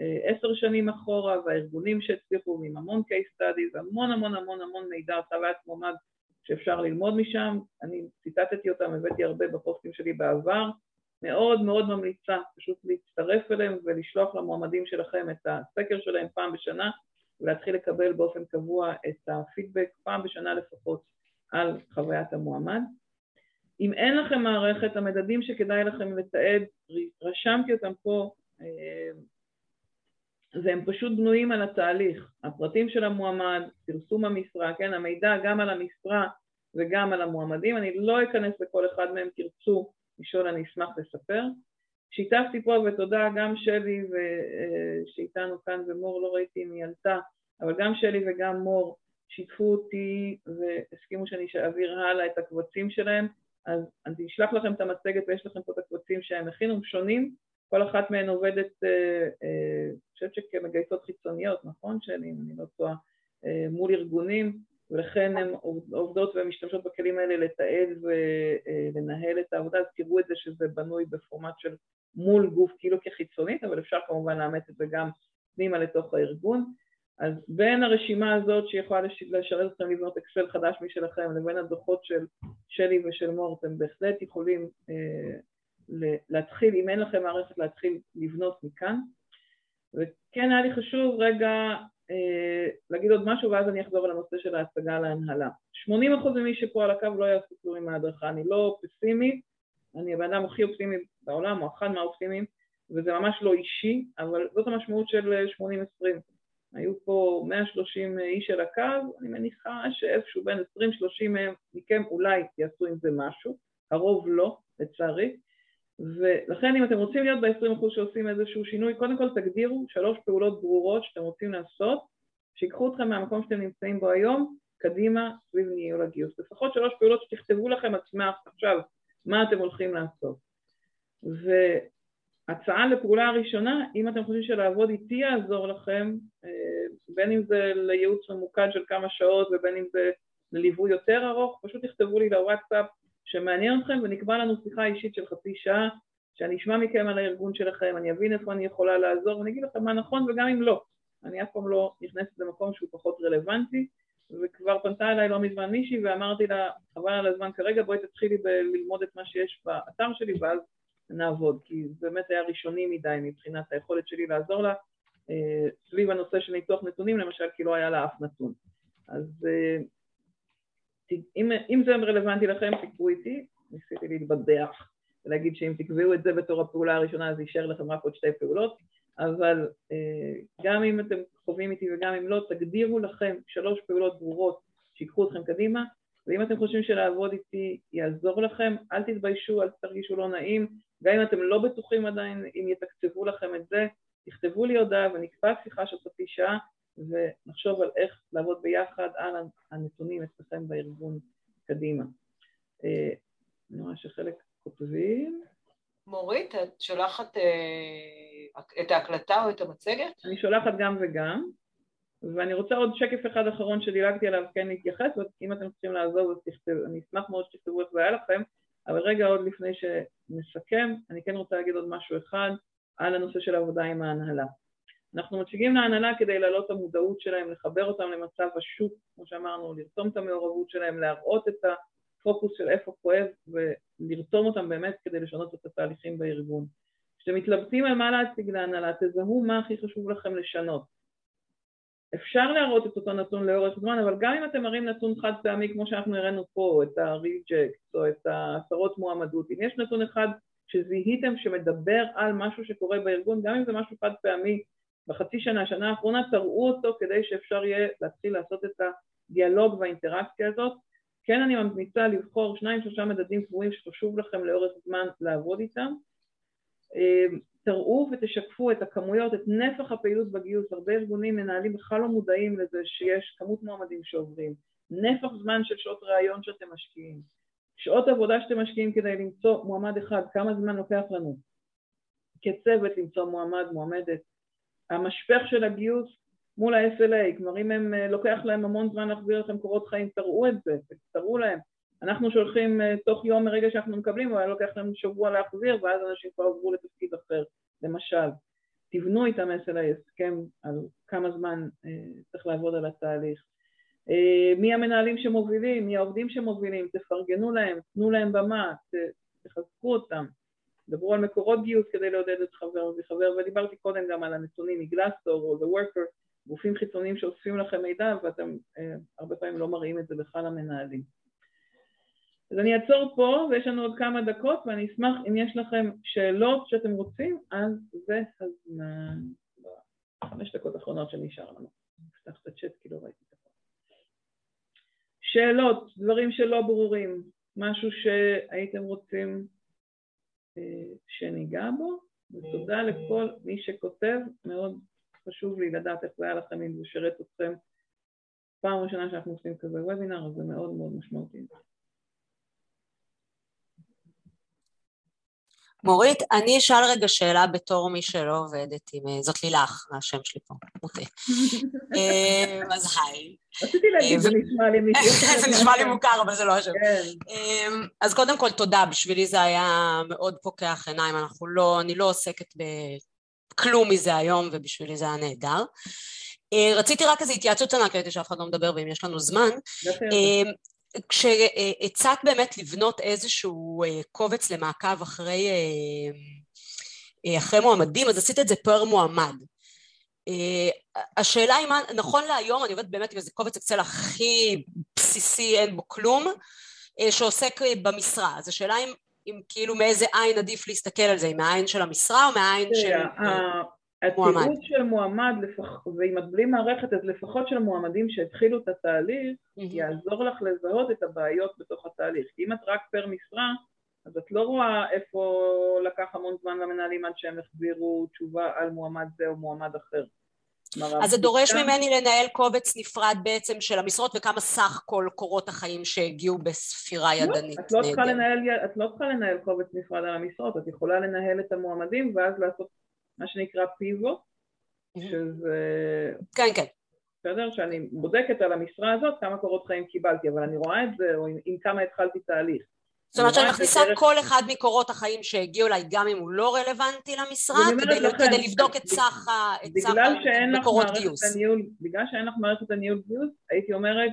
אה, עשר שנים אחורה, והארגונים שהצליחו עם המון case studies, המון המון המון המון מידע על חוויית מועמד שאפשר ללמוד משם. אני ציטטתי אותם, הבאתי הרבה בפוסטים שלי בעבר. מאוד מאוד ממליצה פשוט להצטרף אליהם ולשלוח למועמדים שלכם את הסקר שלהם פעם בשנה ולהתחיל לקבל באופן קבוע את הפידבק פעם בשנה לפחות על חוויית המועמד. אם אין לכם מערכת, המדדים שכדאי לכם לתעד, רשמתי אותם פה, אה, והם פשוט בנויים על התהליך, הפרטים של המועמד, פרסום המשרה, כן, המידע גם על המשרה וגם על המועמדים, אני לא אכנס לכל אחד מהם, תרצו לשאול, אני אשמח לספר. שיתפתי פה, ותודה גם שלי אה, שאיתנו כאן ומור, לא ראיתי אם היא עלתה, אבל גם שלי וגם מור שיתפו אותי והסכימו שאני אעביר הלאה את הקבצים שלהם. אז אני אשלח לכם את המצגת ויש לכם פה את הקבצים שהם הכינו, שונים, כל אחת מהן עובדת, אה, אה, אני חושבת שכמגייסות חיצוניות, נכון? אם אני לא טועה, אה, מול ארגונים, ולכן הן עובדות ומשתמשות בכלים האלה לתעד ולנהל את העבודה, אז תראו את זה שזה בנוי בפורמט של מול גוף כאילו כחיצונית, אבל אפשר כמובן לאמץ את זה גם פנימה לתוך הארגון. אז בין הרשימה הזאת שיכולה לשרת אתכם לבנות אקסל חדש משלכם לבין הדוחות של שלי ושל מור, אתם בהחלט יכולים אה, להתחיל, אם אין לכם מערכת, להתחיל לבנות מכאן. וכן היה לי חשוב רגע אה, להגיד עוד משהו ואז אני אחזור על הנושא של ההצגה להנהלה. 80% ממי שפה על הקו לא יעשו כלום עם ההדרכה, אני לא פסימי, אני הבן אדם הכי אופטימי בעולם, או אחד מהאופטימיים, וזה ממש לא אישי, אבל זאת המשמעות של 80-20. היו פה 130 איש על הקו, אני מניחה שאיפשהו בין 20-30 מכם אולי יעשו עם זה משהו, הרוב לא, לצערי, ולכן אם אתם רוצים להיות ב-20% שעושים איזשהו שינוי, קודם כל תגדירו שלוש פעולות ברורות שאתם רוצים לעשות, שיקחו אתכם מהמקום שאתם נמצאים בו היום, קדימה סביב ניהול הגיוס. לפחות שלוש פעולות שתכתבו לכם עצמך עכשיו מה אתם הולכים לעשות. הצעה לפעולה הראשונה, אם אתם חושבים שלעבוד איתי יעזור לכם, אה, בין אם זה לייעוץ ממוקד של כמה שעות ובין אם זה לליווי יותר ארוך, פשוט תכתבו לי לוואטסאפ שמעניין אתכם ונקבע לנו שיחה אישית של חצי שעה, שאני אשמע מכם על הארגון שלכם, אני אבין איפה אני יכולה לעזור ואני אגיד לכם מה נכון וגם אם לא. אני אף פעם לא נכנסת למקום שהוא פחות רלוונטי, וכבר פנתה אליי לא מזמן מישהי ואמרתי לה, חבל על הזמן כרגע, בואי תתחילי ללמוד את מה שיש באתר שלי ואז נעבוד, כי זה באמת היה ראשוני מדי מבחינת היכולת שלי לעזור לה אה, סביב הנושא של ניתוח נתונים, למשל, כי לא היה לה אף נתון. אז אה, אם, אם זה רלוונטי לכם, תקבעו איתי, ניסיתי להתבדח ולהגיד שאם תקבעו את זה בתור הפעולה הראשונה, אז יישאר לכם רק עוד שתי פעולות, אבל אה, גם אם אתם חווים איתי וגם אם לא, תגדירו לכם שלוש פעולות ברורות שיקחו אתכם קדימה, ואם אתם חושבים שלעבוד איתי יעזור לכם, אל תתביישו, אל תרגישו לא נעים, גם אם אתם לא בטוחים עדיין אם יתקצבו לכם את זה, תכתבו לי הודעה ונקבע שיחה של חצי שעה ונחשוב על איך לעבוד ביחד על הנתונים אצלכם בארגון קדימה. אה, אני רואה שחלק כותבים. מורית, את שולחת אה, את ההקלטה או את המצגת? אני שולחת גם וגם, ואני רוצה עוד שקף אחד אחרון שדילגתי עליו כן להתייחס, ואם אתם צריכים לעזוב אז תכתבו, אני אשמח מאוד שתכתבו איך זה היה לכם, אבל רגע עוד לפני שנסכם, אני כן רוצה להגיד עוד משהו אחד על הנושא של העבודה עם ההנהלה. אנחנו מציגים להנהלה כדי להעלות את המודעות שלהם, לחבר אותם למצב השוק, כמו שאמרנו, לרתום את המעורבות שלהם, להראות את הפוקוס של איפה כואב ולרתום אותם באמת כדי לשנות את התהליכים בארגון. כשאתם מתלבטים על מה להציג להנהלה, תזהו מה הכי חשוב לכם לשנות. אפשר להראות את אותו נתון לאורך זמן, אבל גם אם אתם מראים נתון חד פעמי, כמו שאנחנו הראינו פה, את ה-reject או את ההצהרות מועמדות, אם יש נתון אחד שזיהיתם שמדבר על משהו שקורה בארגון, גם אם זה משהו חד פעמי בחצי שנה, שנה האחרונה, תראו אותו כדי שאפשר יהיה להתחיל לעשות את הדיאלוג והאינטראקציה הזאת. כן אני ממליצה לבחור שניים שלושה מדדים קבועים שחשוב לכם לאורך זמן לעבוד איתם. תראו ותשקפו את הכמויות, את נפח הפעילות בגיוס, הרבה ארגונים מנהלים בכלל לא מודעים לזה שיש כמות מועמדים שעוברים, נפח זמן של שעות ראיון שאתם משקיעים, שעות עבודה שאתם משקיעים כדי למצוא מועמד אחד, כמה זמן לוקח לנו? כצוות למצוא מועמד, מועמדת, המשפך של הגיוס מול ה-SLA, כלומר אם הם, אה, לוקח להם המון זמן להחזיר לכם קורות חיים, תראו את זה, תראו להם. אנחנו שולחים uh, תוך יום מרגע שאנחנו מקבלים, אבל לוקח להם שבוע להחזיר, ואז אנשים כבר עברו לתפקיד אחר, למשל. תבנו איתם SLA הסכם על כמה זמן uh, צריך לעבוד על התהליך. Uh, מי המנהלים שמובילים, מי העובדים שמובילים, תפרגנו להם, תנו להם במה, תחזקו אותם. דברו על מקורות גיוס כדי לעודד את חבר וחבר, ודיברתי קודם גם על הנתונים מגלסטור או The Worker, גופים חיצוניים שאוספים לכם מידע ואתם אה, הרבה פעמים לא מראים את זה בכלל למנהלים. אז אני אעצור פה ויש לנו עוד כמה דקות ואני אשמח אם יש לכם שאלות שאתם רוצים, אז זה הזמן. חמש דקות אחרונות שנשאר לנו. נפתח את הצ'אט כי לא ראיתי את הכל. שאלות, דברים שלא ברורים, משהו שהייתם רוצים שניגע בו, ותודה לכל מי שכותב, מאוד חשוב לי לדעת איך זה היה לכם, אם זה שרת אתכם. פעם ראשונה שאנחנו עושים כזה וובינר, אז זה מאוד מאוד משמעותי. מורית, אני אשאל רגע שאלה בתור מי שלא עובדת עם... אה, זאת לילך, השם שלי פה, מוטה. אה, אז היי. רציתי להגיד, זה נשמע לי מישהו. זה נשמע לי מוכר, אבל זה לא השם. כן. אה, אז קודם כל, תודה, בשבילי זה היה מאוד פוקח עיניים, אנחנו לא, אני לא עוסקת בכלום מזה היום, ובשבילי זה היה נהדר. רציתי רק איזו התייעצות קטנה, כי ראיתי שאף אחד לא מדבר, ואם יש לנו זמן. כשהצעת באמת לבנות איזשהו אה, קובץ למעקב אחרי, אה, אה, אחרי מועמדים, אז עשית את זה פר מועמד. השאלה היא מה, נכון להיום אני עובדת באמת עם איזה קובץ אקסל הכי בסיסי, אין בו כלום, שעוסק במשרה. אז השאלה אם, אם כאילו מאיזה עין עדיף להסתכל על זה, אם מהעין של המשרה או מהעין של... התיעוד של מועמד, לפח... ואם את בלי מערכת, אז לפחות של מועמדים שהתחילו את התהליך. יעזור לך לזהות את הבעיות בתוך התהליך. אם את רק פר משרה, אז את לא רואה איפה לקח המון זמן למנהלים עד שהם החזירו תשובה על מועמד זה או מועמד אחר. אז זה דורש ממני לנהל קובץ נפרד בעצם של המשרות וכמה סך כל קורות החיים שהגיעו בספירה לא, ידנית. את לא, את לא צריכה לנהל קובץ נפרד על המשרות, את יכולה לנהל את המועמדים ואז לעשות מה שנקרא פיבוט, שזה... כן, כן. בסדר? שאני בודקת על המשרה הזאת כמה קורות חיים קיבלתי, אבל אני רואה את זה, או עם, עם כמה התחלתי תהליך. זאת אומרת שאני מכניסה דרך... כל אחד מקורות החיים שהגיעו אליי, גם אם הוא לא רלוונטי למשרה, כדי, לכם, כדי לבדוק את סך מקורות גיוס. בגלל שאין לך מערכת הניהול גיוס, הייתי אומרת,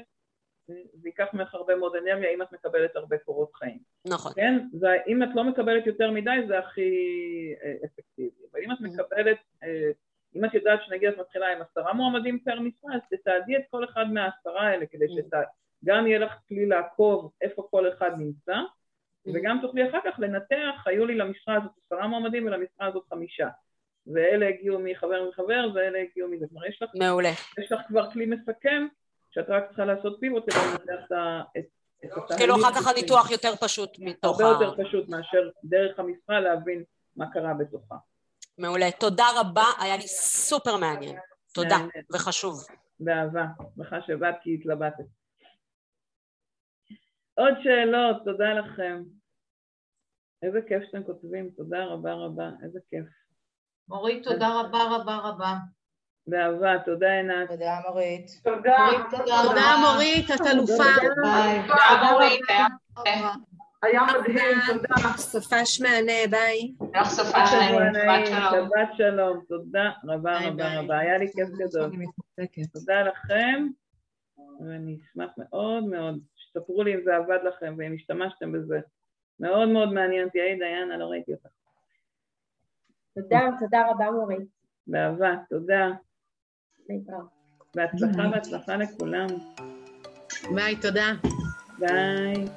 זה ייקח ממך הרבה מאוד אנרגיה אם את מקבלת הרבה קורות חיים. נכון. כן? ואם את לא מקבלת יותר מדי זה הכי אה, אפקטיבי. אבל אם את מקבלת, אה, אם את יודעת שנגיד את מתחילה עם עשרה מועמדים פר משרה, אז תתעדי את כל אחד מהעשרה האלה כדי שגם יהיה לך כלי לעקוב איפה כל אחד נמצא, וגם תוכלי אחר כך לנתח, היו לי למשרה הזאת עשרה מועמדים ולמשרה הזאת חמישה. ואלה הגיעו מחבר מחבר ואלה הגיעו מזה. כלומר, יש לך, מעולה. יש לך כבר כלי מסכם שאת רק צריכה לעשות פיבוט כדי לנתח את התהליך. כאילו אחר כך הניתוח יותר פשוט מתוך ה... הרבה יותר פשוט מאשר דרך המשרה להבין מה קרה בתוכה. מעולה. תודה רבה, היה לי סופר מעניין. תודה, וחשוב. באהבה. שמחה שבאת כי התלבטת. עוד שאלות, תודה לכם. איזה כיף שאתם כותבים, תודה רבה רבה, איזה כיף. מורית, תודה רבה רבה רבה. באהבה, תודה עינת. תודה מורית. תודה. תודה מורית, את אלופה. תודה מורית, היה מדהים, תודה. סופש מהנה, ביי. לך סופה שלנו, שבת שלום. שבת שלום, תודה רבה רבה רבה, היה לי כיף גדול. תודה לכם, ואני אשמח מאוד מאוד שתספרו לי אם זה עבד לכם ואם השתמשתם בזה. מאוד מאוד מעניין אותי, היי דיינה, לא ראיתי אותך. תודה, תודה רבה מורית. באהבה, תודה. בהצלחה, בהצלחה לכולם. ביי, תודה. ביי.